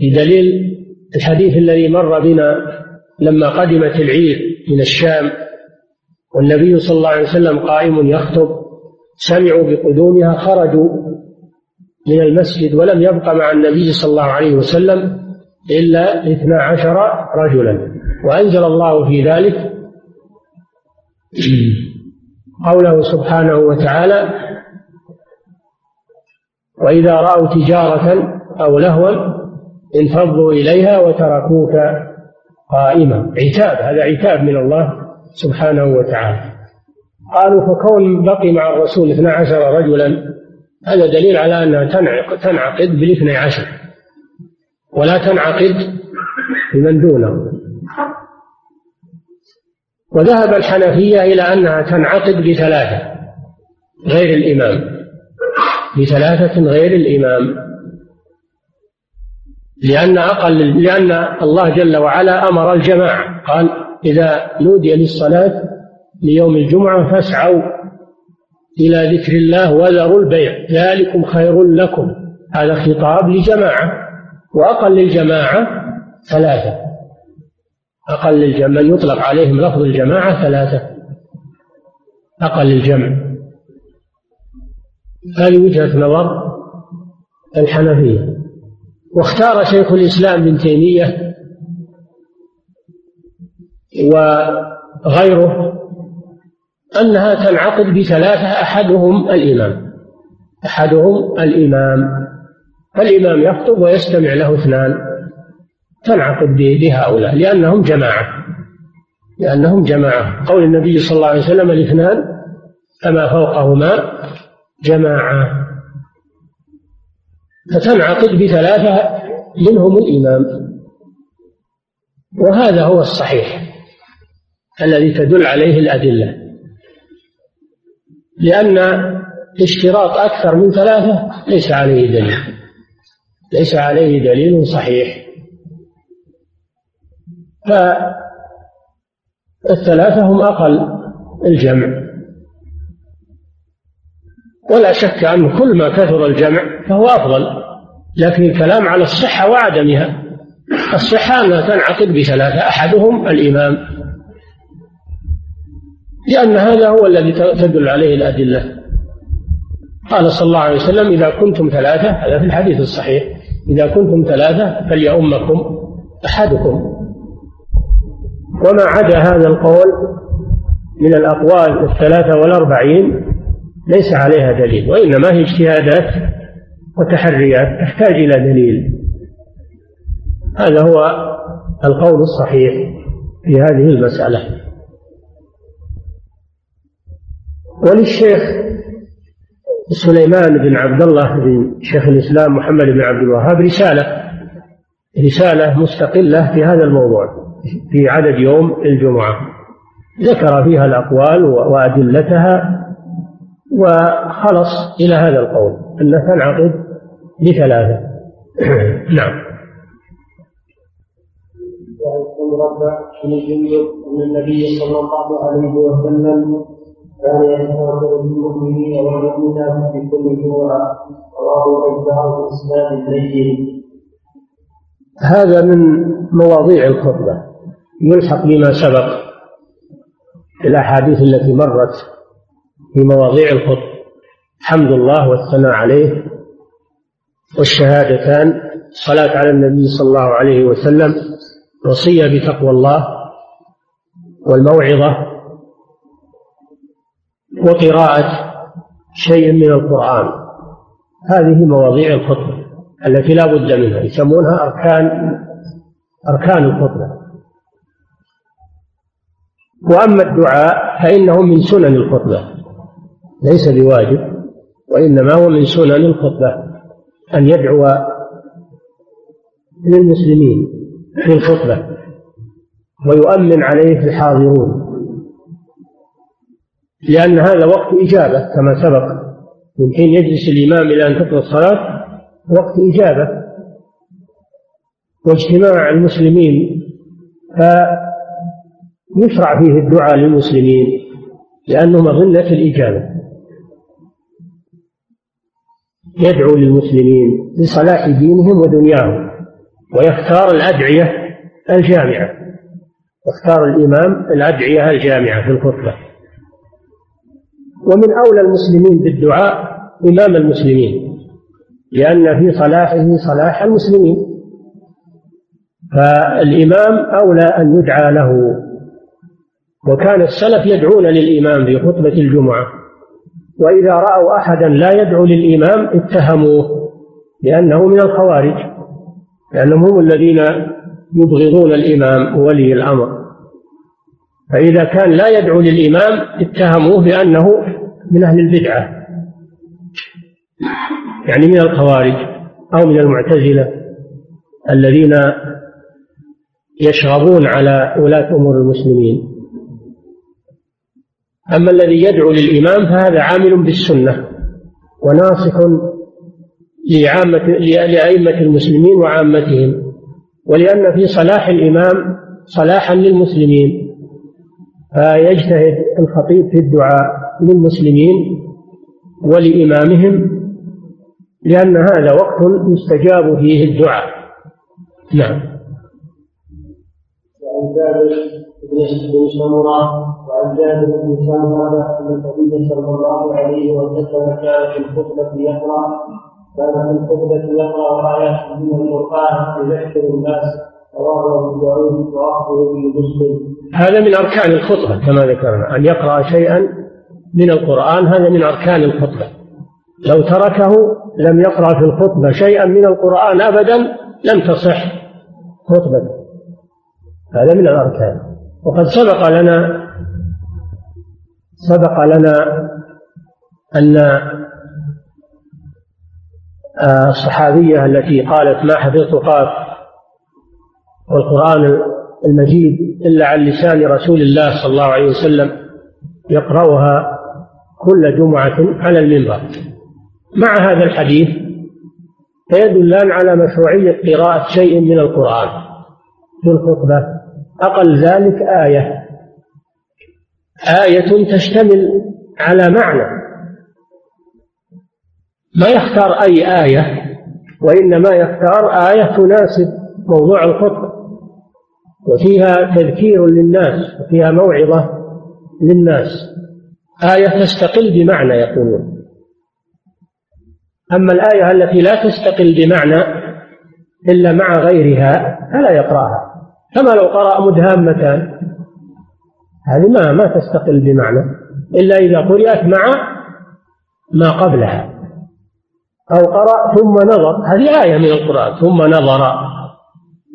Speaker 2: بدليل الحديث الذي مر بنا لما قدمت العير من الشام والنبي صلى الله عليه وسلم قائم يخطب سمعوا بقدومها خرجوا من المسجد ولم يبق مع النبي صلى الله عليه وسلم إلا اثنا عشر رجلا. وأنزل الله في ذلك قوله سبحانه وتعالى وإذا رأوا تجارة أو لهوا انفضوا إليها وتركوك قائما. عتاب هذا عتاب من الله سبحانه وتعالى. قالوا فكون بقي مع الرسول اثنا عشر رجلا هذا دليل على أنها تنعقد بالاثني عشر. ولا تنعقد بمن دونه. وذهب الحنفية إلى أنها تنعقد بثلاثة غير الإمام. بثلاثة غير الإمام. لأن أقل لأن الله جل وعلا أمر الجماعة. قال إذا نودي للصلاة ليوم الجمعة فاسعوا إلى ذكر الله وذروا البيع. ذلكم خير لكم. هذا خطاب لجماعة وأقل الجماعة ثلاثة. أقل الجمع من يطلق عليهم لفظ الجماعة ثلاثة. أقل الجمع هذه وجهة نظر الحنفية. واختار شيخ الإسلام ابن تيمية وغيره أنها تنعقد بثلاثة أحدهم الإمام. أحدهم الإمام. فالإمام يخطب ويستمع له اثنان. تنعقد بهؤلاء لأنهم جماعة. لأنهم جماعة. قول النبي صلى الله عليه وسلم الاثنان فما فوقهما جماعة. فتنعقد بثلاثة منهم الإمام. وهذا هو الصحيح الذي تدل عليه الأدلة. لأن اشتراط أكثر من ثلاثة ليس عليه دليل. ليس عليه دليل صحيح. فالثلاثة هم أقل الجمع. ولا شك أن كل ما كثر الجمع فهو أفضل. لكن الكلام على الصحة وعدمها. الصحة أنها تنعقد بثلاثة أحدهم الإمام. لأن هذا هو الذي تدل عليه الأدلة. قال صلى الله عليه وسلم إذا كنتم ثلاثة هذا في الحديث الصحيح. إذا كنتم ثلاثة فليؤمكم أحدكم. وما عدا هذا القول من الأقوال الثلاثة والأربعين ليس عليها دليل وإنما هي اجتهادات. وتحريات تحتاج إلى دليل. هذا هو القول الصحيح في هذه المسألة. وللشيخ سليمان بن عبد الله بن شيخ الإسلام محمد بن عبد الوهاب رسالة رسالة مستقلة في هذا الموضوع في عدد يوم الجمعة. ذكر فيها الأقوال وأدلتها وخلص إلى هذا القول. أنها تنعقد بثلاثة. [coughs] نعم.
Speaker 1: رب بن جندب أن النبي صلى الله عليه وسلم كان يتفاخر بالمؤمنين والمؤمنات في كل جمعة رواه البزار بإسناد الليل
Speaker 2: هذا من مواضيع الخطبة يلحق بما سبق في الأحاديث التي مرت في مواضيع الخطبة حمد الله والثناء عليه. والشهادتان الصلاة على النبي صلى الله عليه وسلم وصية بتقوى الله والموعظة وقراءة شيء من القرآن. هذه مواضيع الخطبة التي لا بد منها يسمونها أركان أركان الخطبة. وأما الدعاء فإنه من سنن الخطبة ليس بواجب وإنما هو من سنن الخطبة. أن يدعو للمسلمين في الخطبة ويؤمن عليه الحاضرون لأن هذا وقت إجابة كما سبق. من حين يجلس الإمام إلى أن تقضى الصلاة وقت إجابة. واجتماع المسلمين فيشرع فيه الدعاء للمسلمين لأنه مظنة الإجابة. يدعو للمسلمين لصلاح دينهم ودنياهم ويختار الأدعية الجامعة يختار الإمام الأدعية الجامعة في الخطبة. ومن أولى المسلمين بالدعاء إمام المسلمين لأن في صلاحه صلاح المسلمين. فالإمام أولى أن يدعى له وكان السلف يدعون للإمام في خطبة الجمعة. وإذا رأوا أحدا لا يدعو للإمام اتهموه لأنه من الخوارج لأنهم هم الذين يبغضون الإمام وولي الأمر. فإذا كان لا يدعو للإمام اتهموه بأنه من أهل البدعة يعني من الخوارج أو من المعتزلة الذين يشغبون على ولاة أمور المسلمين. أما الذي يدعو للإمام فهذا عامل بالسنة وناصح لعامة لأئمة المسلمين وعامتهم ولأن في صلاح الإمام صلاحا للمسلمين فيجتهد الخطيب في الدعاء للمسلمين ولإمامهم لأن هذا وقت يستجاب فيه الدعاء. نعم.
Speaker 1: وعن جابر بن سمرة وعن جابر بن سمرة أن النبي صلى الله عليه وسلم كان في الخطبة يقرأ كان في الخطبة يقرأ آيات من القرآن يذكر الناس رواه أبو داود وأخذه مسلم.
Speaker 2: هذا من أركان الخطبة كما ذكرنا أن يقرأ شيئا من القرآن هذا من أركان الخطبة. لو تركه لم يقرأ في الخطبة شيئا من القرآن أبدا لم تصح خطبته هذا من الأركان. وقد سبق لنا سبق لنا أن الصحابية التي قالت ما حفظت قاف والقرآن المجيد إلا عن لسان رسول الله صلى الله عليه وسلم يقرأها كل جمعة على المنبر مع هذا الحديث فيدلان على مشروعية قراءة شيء من القرآن في الخطبة. أقل ذلك آية. آية تشتمل على معنى. ما يختار أي آية وإنما يختار آية تناسب موضوع الخطبة. وفيها تذكير للناس وفيها موعظة للناس. آية تستقل بمعنى يقولون. أما الآية التي لا تستقل بمعنى إلا مع غيرها فلا يقرأها. كما لو قرأ مدهامتان هذه ما ما تستقل بمعنى. إلا إذا قرأت مع ما قبلها. أو قرأ ثم نظر. هذه آية من القرآن. ثم نظر.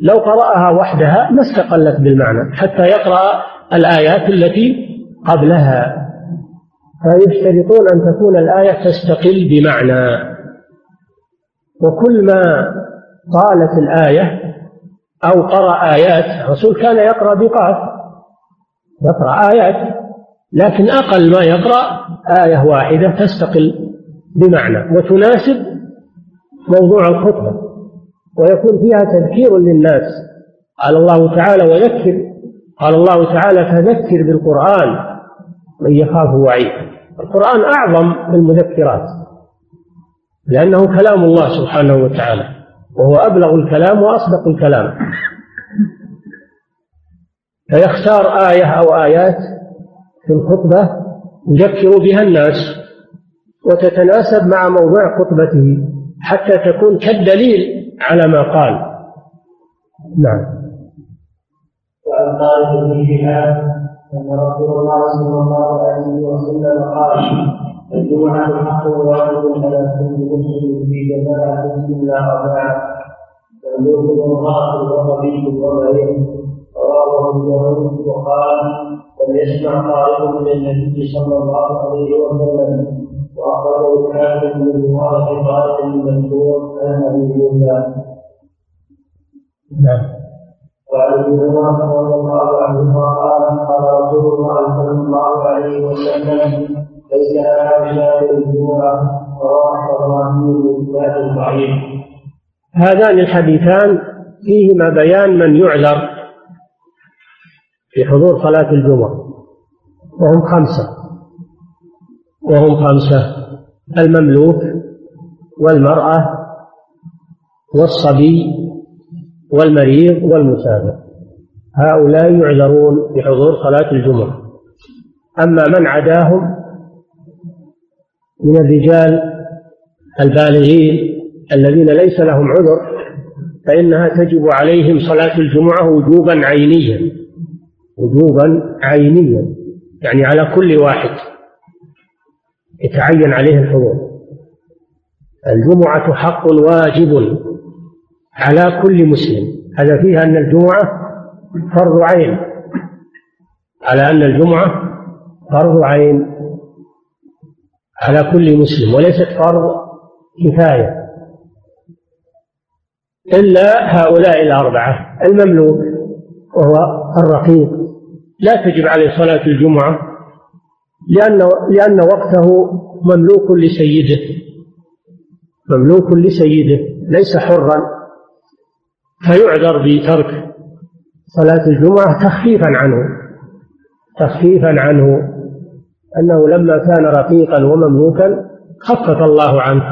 Speaker 2: لو قرأها وحدها ما استقلت بالمعنى. حتى يقرأ الآيات التي قبلها. فيشترطون أن تكون الآية تستقل بمعنى. وكل ما طالت الآية أو قرأ آيات الرسول كان يقرأ بقاف. يقرأ آيات لكن أقل ما يقرأ آية واحدة تستقل بمعنى وتناسب موضوع الخطبة ويكون فيها تذكير للناس. قال الله تعالى وذكر قال الله تعالى فذكر بالقرآن من يخاف وعيد. القرآن أعظم المذكرات لأنه كلام الله سبحانه وتعالى وهو أبلغ الكلام وأصدق الكلام. فيختار آية أو آيات في الخطبة يذكر بها الناس وتتناسب مع موضوع خطبته حتى تكون كالدليل على ما قال. نعم.
Speaker 1: طارق بن شهاب أن رسول الله صلى الله عليه وسلم قال الجمعة حق واجب على كل مسلم في جماعة إلا أربعة. فيوجب امرأة وصبي ومريض رواه داود وقال لم يسمع طارق من النبي صلى الله عليه وسلم وأخرجه الحاكم من رواية طارق المذكور عن أبي موسى نعم وعن ابي هريره رضي الله عنه قال قال رسول الله صلى الله عليه وسلم ليس هذا الجمعه
Speaker 2: هذان الحديثان فيهما بيان من يعذر في حضور صلاة الجمعة. وهم خمسة. وهم خمسة المملوك والمرأة والصبي والمريض والمسافر. هؤلاء يعذرون بحضور صلاة الجمعة. أما من عداهم من الرجال البالغين الذين ليس لهم عذر فإنها تجب عليهم صلاة الجمعة وجوبا عينيا. وجوبا عينيا يعني على كل واحد. يتعين عليه الحضور. الجمعة حق واجب على كل مسلم. هذا فيها أن الجمعة فرض عين. على أن الجمعة فرض عين على كل مسلم وليست فرض كفاية. إلا هؤلاء الأربعة. المملوك وهو الرقيق. لا تجب عليه صلاة الجمعة لأن لأن وقته مملوك لسيده. مملوك لسيده ليس حرا. فيعذر بترك صلاة الجمعة تخفيفا عنه. تخفيفا عنه. أنه لما كان رقيقا ومملوكا خفف الله عنه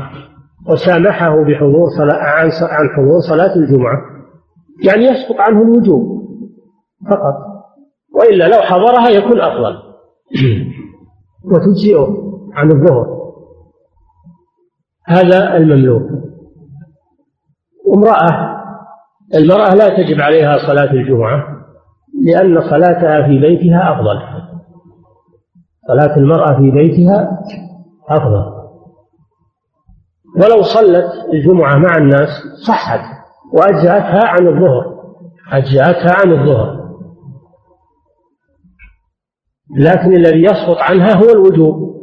Speaker 2: وسامحه بحضور صلاة عن حضور صلاة الجمعة. يعني يسقط عنه الوجوب فقط. وإلا لو حضرها يكون أفضل. وتجزئه عن الظهر. هذا المملوك. امرأة المرأة لا تجب عليها صلاة الجمعة لأن صلاتها في بيتها أفضل. صلاة المرأة في بيتها أفضل. ولو صلت الجمعة مع الناس صحت وأجزأتها عن الظهر. أجزأتها عن الظهر. لكن الذي يسقط عنها هو الوجوب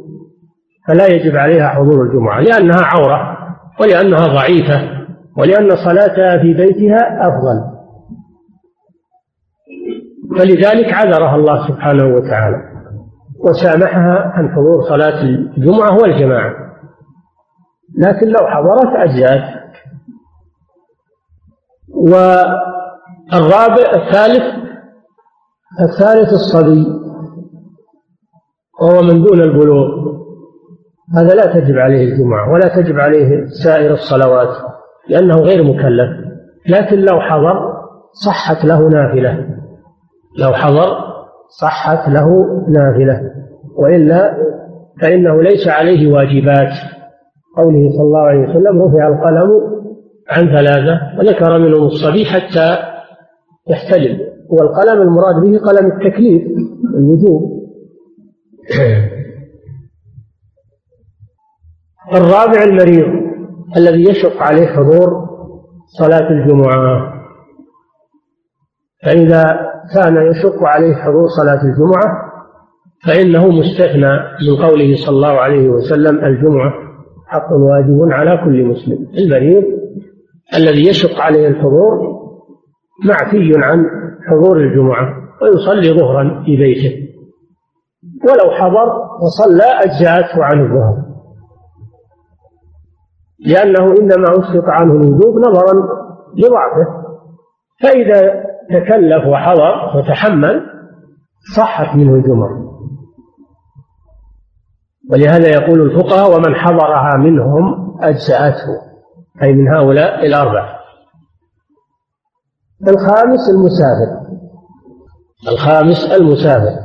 Speaker 2: فلا يجب عليها حضور الجمعة لأنها عورة ولأنها ضعيفة ولأن صلاتها في بيتها أفضل. فلذلك عذرها الله سبحانه وتعالى وسامحها عن حضور صلاة الجمعة والجماعة. لكن لو حضرت أجزأت والرابع الثالث الثالث الصبي. وهو من دون البلوغ. هذا لا تجب عليه الجمعة ولا تجب عليه سائر الصلوات لأنه غير مكلف. لكن لو حضر صحت له نافلة. لو حضر صحت له نافلة. وإلا فإنه ليس عليه واجبات. قوله صلى الله عليه وسلم رفع القلم عن ثلاثة وذكر منهم الصبي حتى يحتلم. والقلم المراد به قلم التكليف الوجوب [coughs] الرابع المريض الذي يشق عليه حضور صلاة الجمعة. فإذا كان يشق عليه حضور صلاة الجمعة فإنه مستثنى من قوله صلى الله عليه وسلم الجمعة حق واجب على كل مسلم. المريض الذي يشق عليه الحضور معفي عن حضور الجمعة ويصلي ظهرا في بيته. ولو حضر وصلى أجزأته عن الظهر. لأنه إنما أسقط عنه الوجوب نظرا لضعفه. فإذا تكلف وحضر وتحمل صحت منه الجمعة ولهذا يقول الفقهاء ومن حضرها منهم أجزأته. أي من هؤلاء الأربعة. الخامس المسافر. الخامس المسافر.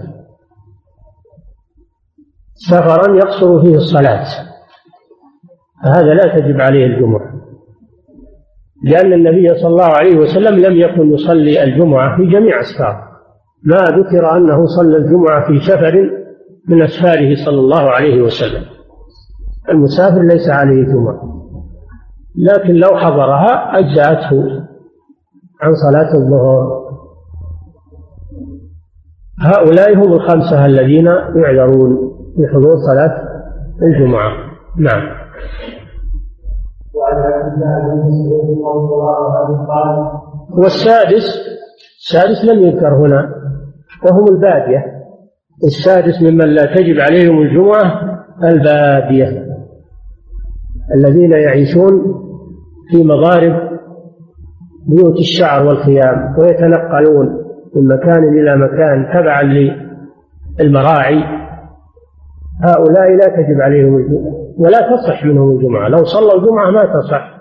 Speaker 2: سفرا يقصر فيه الصلاة. فهذا لا تجب عليه الجمعة. لأن النبي صلى الله عليه وسلم لم يكن يصلي الجمعة في جميع أسفاره. ما ذكر أنه صلى الجمعة في سفر من أسفاره صلى الله عليه وسلم. المسافر ليس عليه جمعة. لكن لو حضرها أجزأته عن صلاة الظهر. هؤلاء هم الخمسة الذين يعذرون. في حضور صلاة الجمعة. نعم. والسادس السادس لم يذكر هنا وهم البادية. السادس ممن لا تجب عليهم الجمعة البادية. الذين يعيشون في مضارب بيوت الشعر والخيام ويتنقلون من مكان إلى مكان تبعا للمراعي. هؤلاء لا تجب عليهم الجمعة ولا تصح منهم الجمعة. لو صلوا الجمعة ما تصح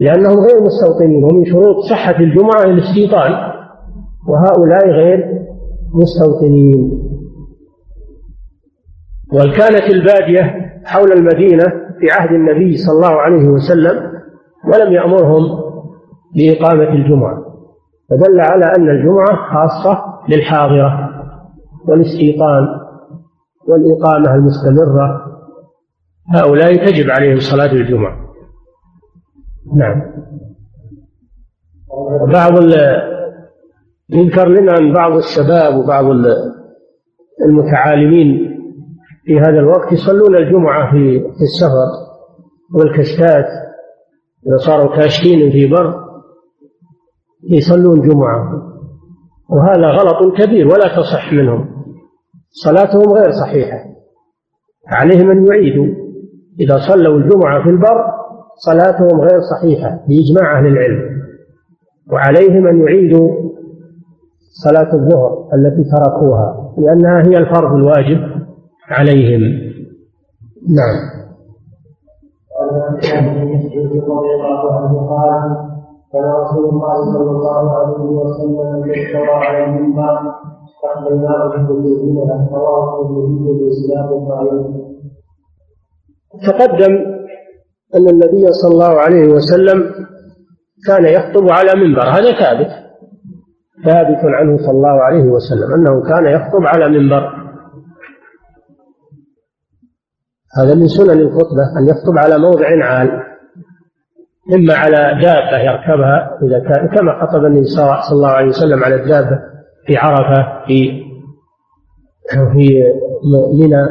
Speaker 2: لأنهم غير مستوطنين ومن شروط صحة الجمعة الاستيطان وهؤلاء غير مستوطنين. وكانت البادية حول المدينة في عهد النبي صلى الله عليه وسلم ولم يأمرهم بإقامة الجمعة؟ فدل على أن الجمعة خاصة للحاضرة والاستيطان. والإقامة المستمرة. هؤلاء تجب عليهم صلاة الجمعة. نعم. بعض يذكر لنا أن بعض الشباب وبعض المتعالمين في هذا الوقت يصلون الجمعة في السفر والكشتات. إذا صاروا كاشتين في بر يصلون جمعة. وهذا غلط كبير ولا تصح منهم. صلاتهم غير صحيحة. عليهم أن يعيدوا. إذا صلوا الجمعة في البر صلاتهم غير صحيحة بإجماع أهل العلم. وعليهم أن يعيدوا صلاة الظهر التي تركوها لأنها هي الفرض الواجب عليهم. نعم.
Speaker 1: كان رسول الله صلى الله عليه وسلم استوى على المنبر
Speaker 2: تقدم أن النبي صلى الله عليه وسلم كان يخطب على منبر. هذا ثابت. ثابت عنه صلى الله عليه وسلم أنه كان يخطب على منبر. هذا من سنن الخطبة أن يخطب على موضع عال إما على دابة يركبها إذا كان كما خطب النبي صلى الله عليه وسلم على الدابة. في عرفة في في منى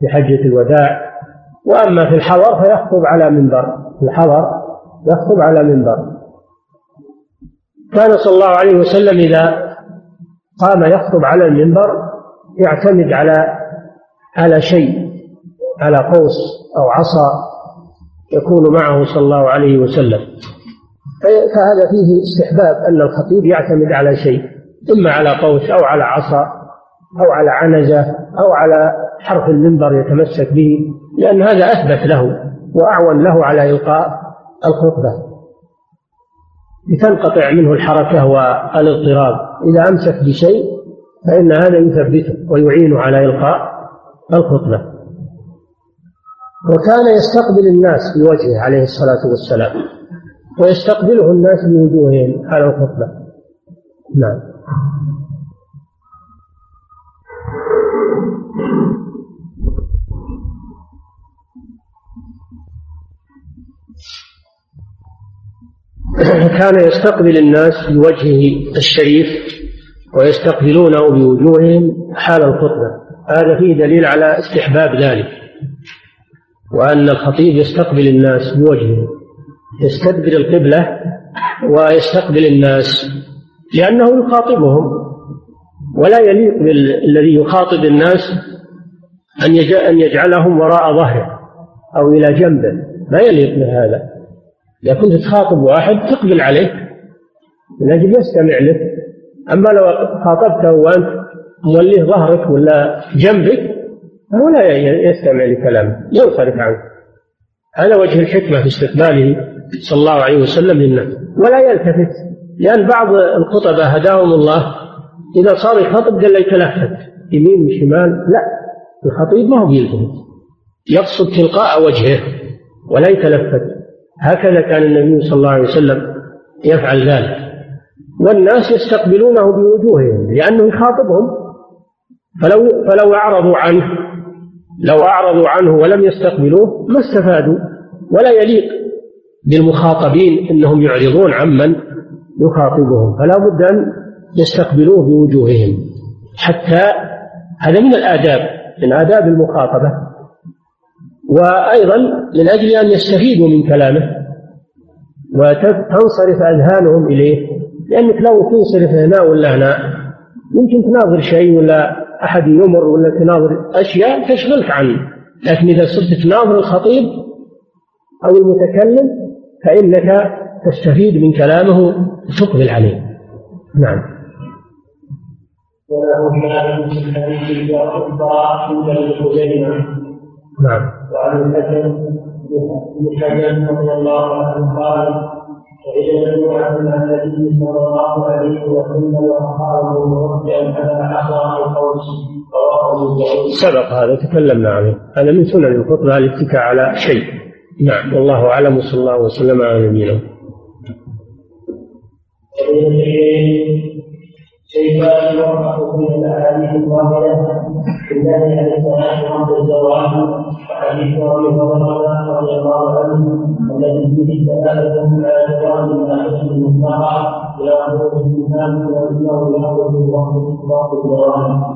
Speaker 2: في حجة الوداع. وأما في الحضر فيخطب على منبر. في الحضر يخطب على منبر. كان صلى الله عليه وسلم إذا قام يخطب على المنبر يعتمد على على شيء على قوس أو عصا يكون معه صلى الله عليه وسلم. فهذا فيه استحباب أن الخطيب يعتمد على شيء. إما على قوس أو على عصا أو على عنزة أو على حرف المنبر يتمسك به لأن هذا أثبت له وأعون له على إلقاء الخطبة. لتنقطع منه الحركة والاضطراب. إذا أمسك بشيء فإن هذا يثبته ويعين على إلقاء الخطبة. وكان يستقبل الناس بوجهه عليه الصلاة والسلام ويستقبله الناس بوجوههم على الخطبة. نعم. [clears throat] كان يستقبل الناس بوجهه الشريف ويستقبلونه بوجوههم حال الخطبة. هذا فيه دليل على استحباب ذلك وأن الخطيب يستقبل الناس بوجهه يستدبر القبلة ويستقبل الناس لأنه يخاطبهم. ولا يليق بالذي يخاطب الناس أن أن يجعلهم وراء ظهره أو إلى جنبه. ما يليق بهذا. إذا كنت تخاطب واحد تقبل عليه من أجل يستمع لك أما لو خاطبته وأنت موليه ظهرك ولا جنبك فهو لا يستمع لكلامك ينصرف عنك هذا وجه الحكمة في استقباله صلى الله عليه وسلم للناس. ولا يلتفت. لأن بعض الخطباء هداهم الله. إذا صار يخاطب قال له يتلفت يمين وشمال لا. الخطيب ما هو بيلتفت يقصد تلقاء وجهه ولا يتلفت هكذا كان النبي صلى الله عليه وسلم يفعل ذلك. والناس يستقبلونه بوجوههم لأنه يخاطبهم. فلو فلو أعرضوا عنه لو أعرضوا عنه ولم يستقبلوه ما استفادوا. ولا يليق بالمخاطبين أنهم يعرضون عمن يخاطبهم فلا بد أن يستقبلوه بوجوههم. حتى هذا من الآداب من آداب المخاطبة. وأيضا من أجل أن يستفيدوا من كلامه وتنصرف أذهانهم إليه. لأنك لو تنصرف هنا ولا هنا يمكن تناظر شيء ولا أحد يمر ولا تناظر أشياء تشغلك عنه. لكن إذا صرت تناظر الخطيب أو المتكلم فإنك تستفيد من كلامه وتقبل عليه نعم.
Speaker 1: وله شاهد في حديث الأخبار عند ابن
Speaker 2: نعم.
Speaker 1: وعن الحسن بن حجر رضي الله عنه قال جمعة مع النبي صلى الله عليه وسلم وأصحابه مرجعا على عصا أو قوس
Speaker 2: سبق هذا تكلمنا عليه هذا من سنن الخطبة الاتكاء على شيء. نعم. والله أعلم وصلى الله وسلم على نبينا
Speaker 1: من الاحاديث عن الصلاه الزواج وحديث ابي هريره رضي الله عنه الذي فيه الاخذ المطلقه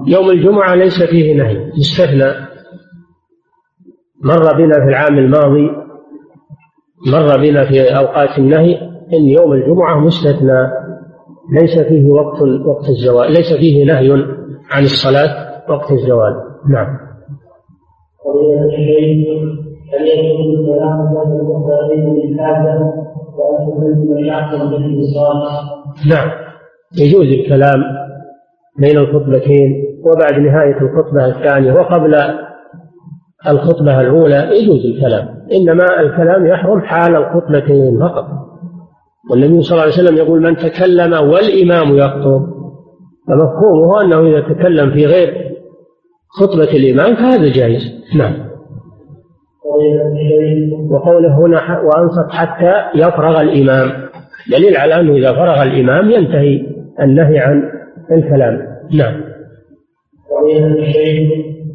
Speaker 2: يوم الجمعة ليس فيه نهي يستثنى. مر بنا في العام الماضي مر بنا في أوقات النهي إن يوم الجمعة مستثنى ليس فيه وقت وقت الزوال ليس فيه نهي عن الصلاة وقت الزوال. نعم؟ نعم. يجوز الكلام بين الخطبتين وبعد نهاية الخطبة الثانية وقبل الخطبة الأولى يجوز الكلام. إنما الكلام يحرم حال الخطبتين فقط. والنبي صلى الله عليه وسلم يقول من تكلم والإمام يخطب. فمفهومه أنه إذا تكلم في غير خطبة الإمام فهذا جائز. نعم. وقوله هنا وأنصت حتى يفرغ الإمام. دليل على أنه إذا فرغ الإمام ينتهي النهي عن الكلام. نعم.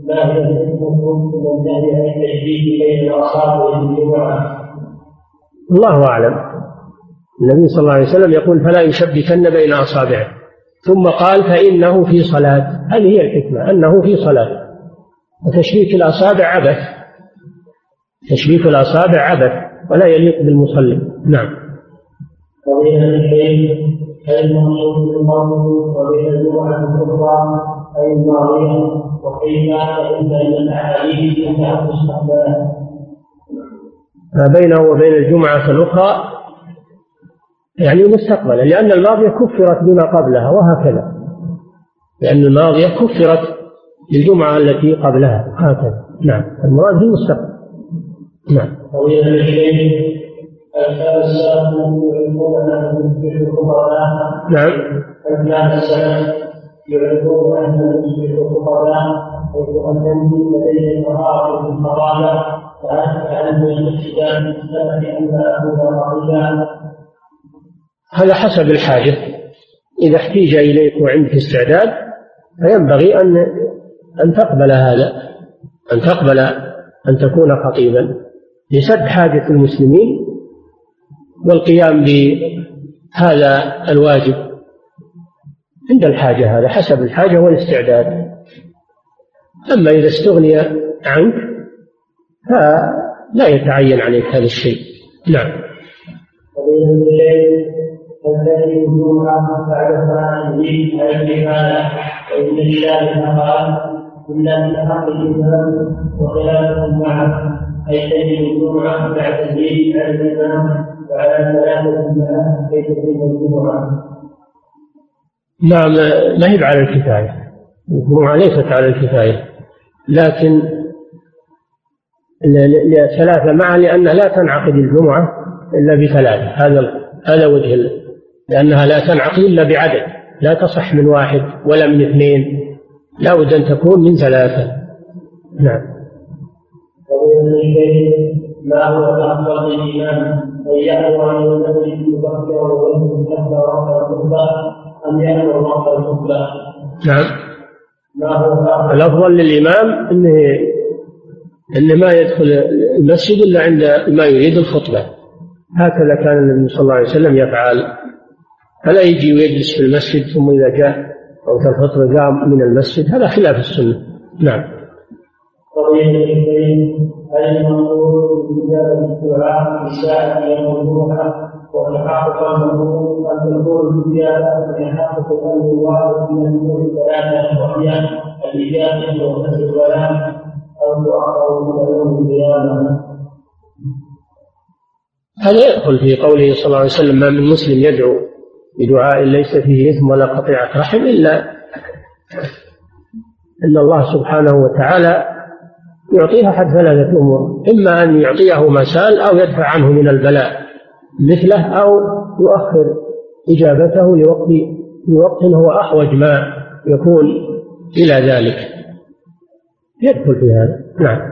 Speaker 1: ما من بين الجمعة
Speaker 2: الله أعلم. النبي صلى الله عليه وسلم يقول فلا يشبكن بين أصابعه. ثم قال فإنه في صلاة. هذه هي الحكمة أنه في صلاة. وتشبيك الأصابع عبث. تشبيك الأصابع عبث ولا يليق بالمصلي. نعم.
Speaker 1: وبين الشيء أي المقصود بالمرء وبين الجمعة الكبرى أي الماضية وكيف فإن الأحاديث أنها تستقبل
Speaker 2: ما بينه وبين الجمعة الأخرى يعني مستقبلا لأن الماضية كفرت بما قبلها وهكذا. لأن الماضية كفرت بالجمعة التي قبلها هكذا. نعم المراد المستقبل نعم.
Speaker 1: الشيء السلف أن يصبح خطباء
Speaker 2: نعم.
Speaker 1: كان السلف يعلمون أن يصبح خطباء حيث أنهم لديهم مهارة في فأنت من الاقتداء بالسلف أن أكون رقيبا
Speaker 2: هذا حسب الحاجة. إذا احتيج إليك وعندك استعداد فينبغي أن أن تقبل هذا أن تقبل أن تكون خطيبا. لسد حاجة المسلمين والقيام بهذا الواجب. عند الحاجة هذا حسب الحاجة والاستعداد. أما إذا استغني عنك فلا يتعين عليك هذا الشيء. نعم.
Speaker 1: تنتهي الجمعة بعد صلاة العيد الجهاد وإن الشارع قال إلا من حق الإمام وخلافه معه. أي تجد الجمعة بعد العيد على الإمام وعلى ثلاثة معه كي تتم الجمعة.
Speaker 2: نعم ما هي على الكفاية؟ الجمعة ليست على الكفاية. لكن ثلاثة معا لأن لا تنعقد الجمعة إلا بثلاثة. هذا هذا وجه لأنها لا تنعقد إلا بعدد لا تصح من واحد ولا من اثنين. لا بد أن تكون من ثلاثة. نعم.
Speaker 1: ما هو الأفضل للإمام أن يأمر أن المسجد يبكر ويتكبر وقت الخطبة أم يأمر وقت الخطبة؟
Speaker 2: نعم.
Speaker 1: ما هو
Speaker 2: الأفضل للإمام أنه أنه ما يدخل المسجد إلا عند ما يريد الخطبة. هكذا كان النبي صلى الله عليه وسلم يفعل. فلا يجي ويجلس في المسجد ثم إذا جاء وقت الفطر جاء من المسجد. هذا خلاف السنة. نعم.
Speaker 1: هل المنظور بإجابة الدعاء في ساعة يوم أن تكون الزيادة من الأمور الثلاثة وهي الإجابة وفتح الكلام أو
Speaker 2: هذا يدخل في قوله صلى الله عليه وسلم ما من مسلم يدعو بدعاء ليس فيه إثم ولا قطيعة رحم إلا أن الله سبحانه وتعالى يعطيه أحد ثلاثة أمور. إما أن يعطيه ما سال أو يدفع عنه من البلاء مثله أو يؤخر إجابته لوقت لوقت هو أحوج ما يكون إلى ذلك. يدخل في هذا. نعم.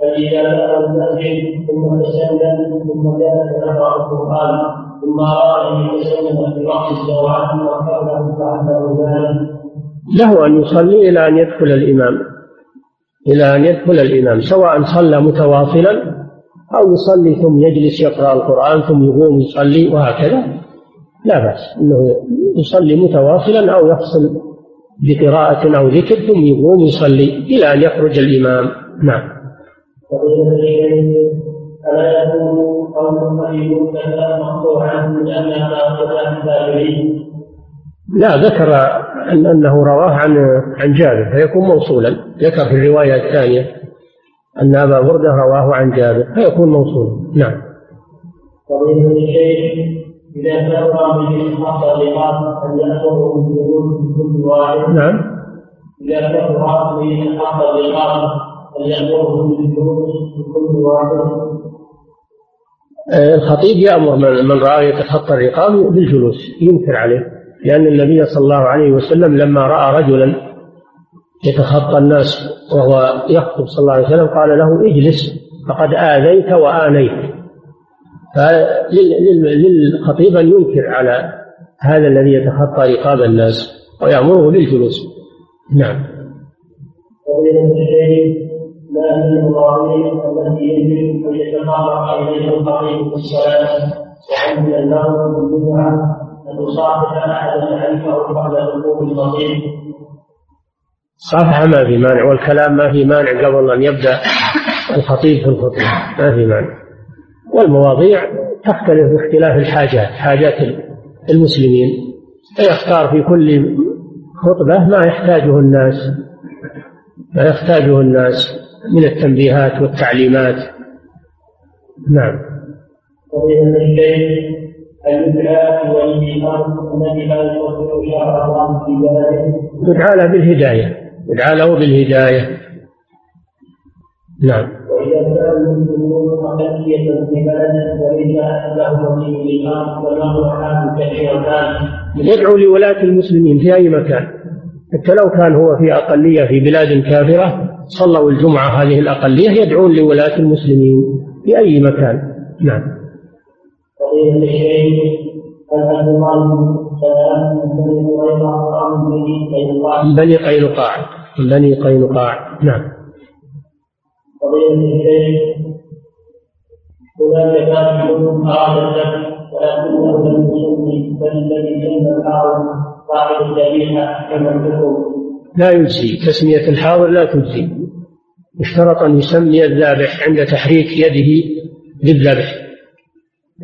Speaker 1: فإذا دخل المسجد ثم تسلم ثم جلس يقرأ القرآن ثم أراد أن يتسلم في وقت الزواج وحوله فعله ذلك
Speaker 2: له أن يصلي إلى أن يدخل الإمام. إلى أن يدخل الإمام سواء صلى متواصلا أو يصلي ثم يجلس يقرأ القرآن ثم يقوم يصلي وهكذا. لا بأس أنه يصلي متواصلا أو يفصل بقراءة أو ذكر ثم يقوم يصلي إلى أن يخرج الإمام. نعم.
Speaker 1: ألا يكون قول قريب كذا مقطوعا لأنها
Speaker 2: لا ذكر أن أنه رواه عن عن جابر فيكون موصولا. ذكر في الرواية الثانية أن أبا بردة رواه عن جابر فيكون موصولا. نعم.
Speaker 1: فضيلة الشيخ إذا كثر به حق الرقاب أن يأخذه من كل واحد
Speaker 2: نعم
Speaker 1: إذا كثر به حق كل واحد.
Speaker 2: آه، الخطيب يأمر من, من رأى يتخطى الرقاب بالجلوس ينكر عليه لأن النبي صلى الله عليه وسلم لما رأى رجلا يتخطى الناس وهو يخطب صلى الله عليه وسلم قال له اجلس فقد آذيت وآنيت. فللخطيب أن ينكر على هذا الذي يتخطى رقاب الناس ويأمره بالجلوس. نعم.
Speaker 1: التي يجب ان ان
Speaker 2: صافحة ما في مانع والكلام ما في مانع قبل أن يبدأ الخطيب في الخطبة ما في مانع. والمواضيع تختلف باختلاف الحاجات حاجات المسلمين. فيختار في كل خطبة ما يحتاجه الناس ما يحتاجه الناس. من التنبيهات والتعليمات. نعم.
Speaker 1: فضيلة الشيخ الإدعاء والإيمان الذي لا يوفق شرع الله في بلده
Speaker 2: يدعى له بالهداية. يدعى له بالهداية. نعم.
Speaker 1: وإذا كان المسلمون أقلية في له ولي حال كثيرتان
Speaker 2: يدعو لولاة المسلمين في أي مكان. حتى لو كان هو في أقلية في بلاد كافرة صلوا الجمعة هذه الأقلية يدعون لولاة المسلمين في أي مكان. نعم.
Speaker 1: فضيلة الشيخ
Speaker 2: بني قينقاع؟ بني قينقاع. نعم.
Speaker 1: فضيلة الشيخ هناك كافر أراد الذبح ولكنه لم يصلي بل الذي سمى الحاضر صاحب الذبيحة كما الحكم
Speaker 2: لا يجزي. تسمية الحاضر لا تجزي. اشترط أن يسمي الذابح عند تحريك يده للذبح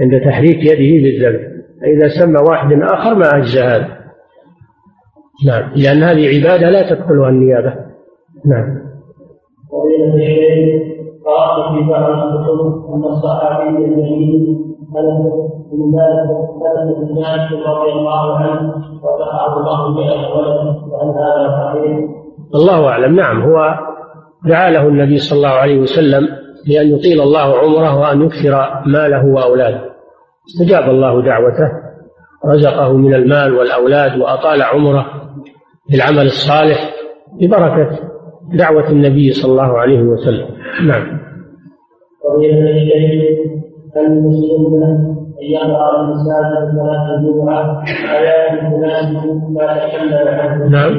Speaker 2: عند تحريك يده للذبح فإذا سمى واحد آخر ما أجزى هذا. نعم. لأن هذه عبادة لا تدخلها النيابة. نعم.
Speaker 1: وبين الشيخ قرأت في بعض الكتب أن الصحابي الجليل أنس بن مالك أنس بن مالك رضي الله عنه وفقه الله بأهل ولد وأن هذا صحيح.
Speaker 2: الله أعلم. نعم هو دعا له النبي صلى الله عليه وسلم بأن يطيل الله عمره وأن يكثر ماله وأولاده. استجاب الله دعوته رزقه من المال والأولاد وأطال عمره بالعمل الصالح ببركة دعوة النبي صلى الله عليه وسلم. نعم.
Speaker 1: فضيلة الشيخ المسلم أن يقرأ الإنسان في صلاة الجمعة آيات تناسب ما تكلم عنه
Speaker 2: نعم.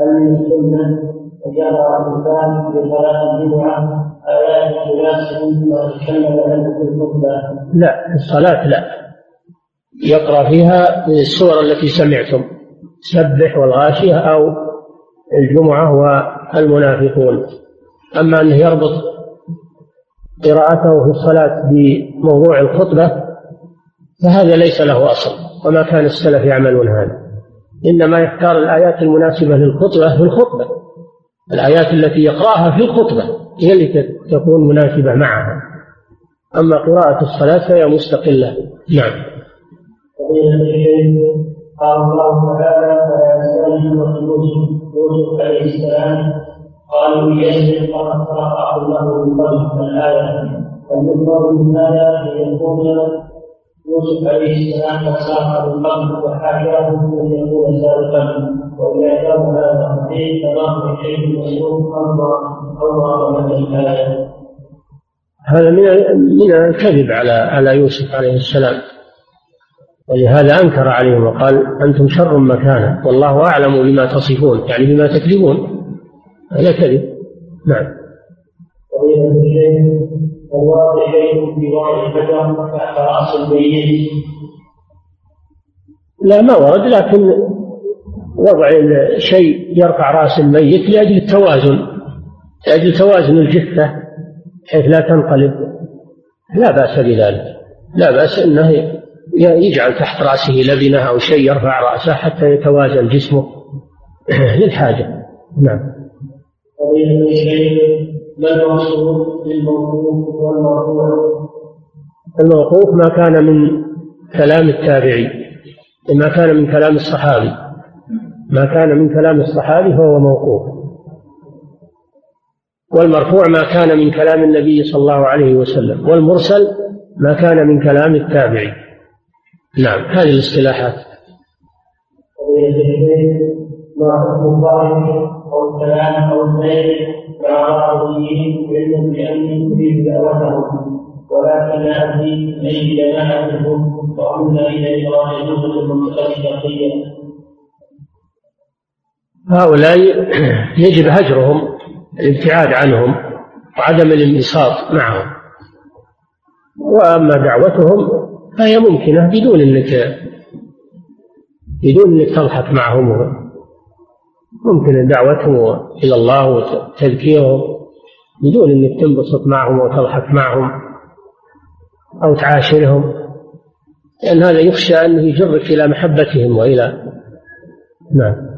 Speaker 1: هل من السنة وجرى الإنسان في صلاة الجمعة آيات تناسب ما تكلم عنه في الخطبة
Speaker 2: لا في الصلاة لا. يقرأ فيها السور التي سمعتم سبح والغاشية أو الجمعة والمنافقون. أما أنه يربط قراءته في الصلاة بموضوع الخطبة فهذا ليس له أصل وما كان السلف يعملون هذا. إنما يختار الآيات المناسبة للخطبة في الخطبة. الآيات التي يقرأها في الخطبة هي اللي تكون مناسبة معها. أما قراءة الصلاة فهي مستقلة. نعم.
Speaker 1: قال الله تعالى فلا السلام قالوا يسجد فقد سرق له من قبل الآية. فالمفرد من هذا أن يكون يوسف عليه السلام قد سرق من قبل وحاشاه أن يكون سارقا كان هذا صحيح فما في شيء مسلوب أو من الآية.
Speaker 2: هذا من من الكذب على على يوسف عليه السلام. ولهذا أنكر عليهم وقال أنتم شر مكانا والله أعلم بما تصفون يعني بما تكذبون. هذا كذب. نعم.
Speaker 1: الواقع في وضع البشر تحت راس الميت
Speaker 2: لا ما ورد لكن وضع شيء يرفع رأس الميت لأجل التوازن لأجل توازن الجثة حيث لا تنقلب. لا بأس بذلك. لا بأس أنه يجعل تحت رأسه لبنة أو شيء يرفع رأسه حتى يتوازن جسمه. [clears throat] للحاجة. نعم.
Speaker 1: ما المقصود بالموقوف والمرفوع.
Speaker 2: الموقوف ما كان من كلام التابعي ما كان من كلام الصحابي. ما كان من كلام الصحابي فهو موقوف. والمرفوع ما كان من كلام النبي صلى الله عليه وسلم والمرسل ما كان من كلام التابعي. نعم هذه الاصطلاحات.
Speaker 1: ما حكم أو الكلام أو الليل كعربيين علم باني اريد دعوتهم ولكن لا ادري اي جماعتهم وامنا إلى المنطقة الشرقيه
Speaker 2: هؤلاء يجب هجرهم الابتعاد عنهم وعدم الانبساط معهم. وأما دعوتهم فهي ممكنة بدون انك بدون إنك تضحك معهم. ممكن دعوتهم إلى الله وتذكيرهم بدون أنك تنبسط معهم وتضحك معهم أو تعاشرهم لأن هذا يخشى أنه يجرك إلى محبتهم وإلى نعم.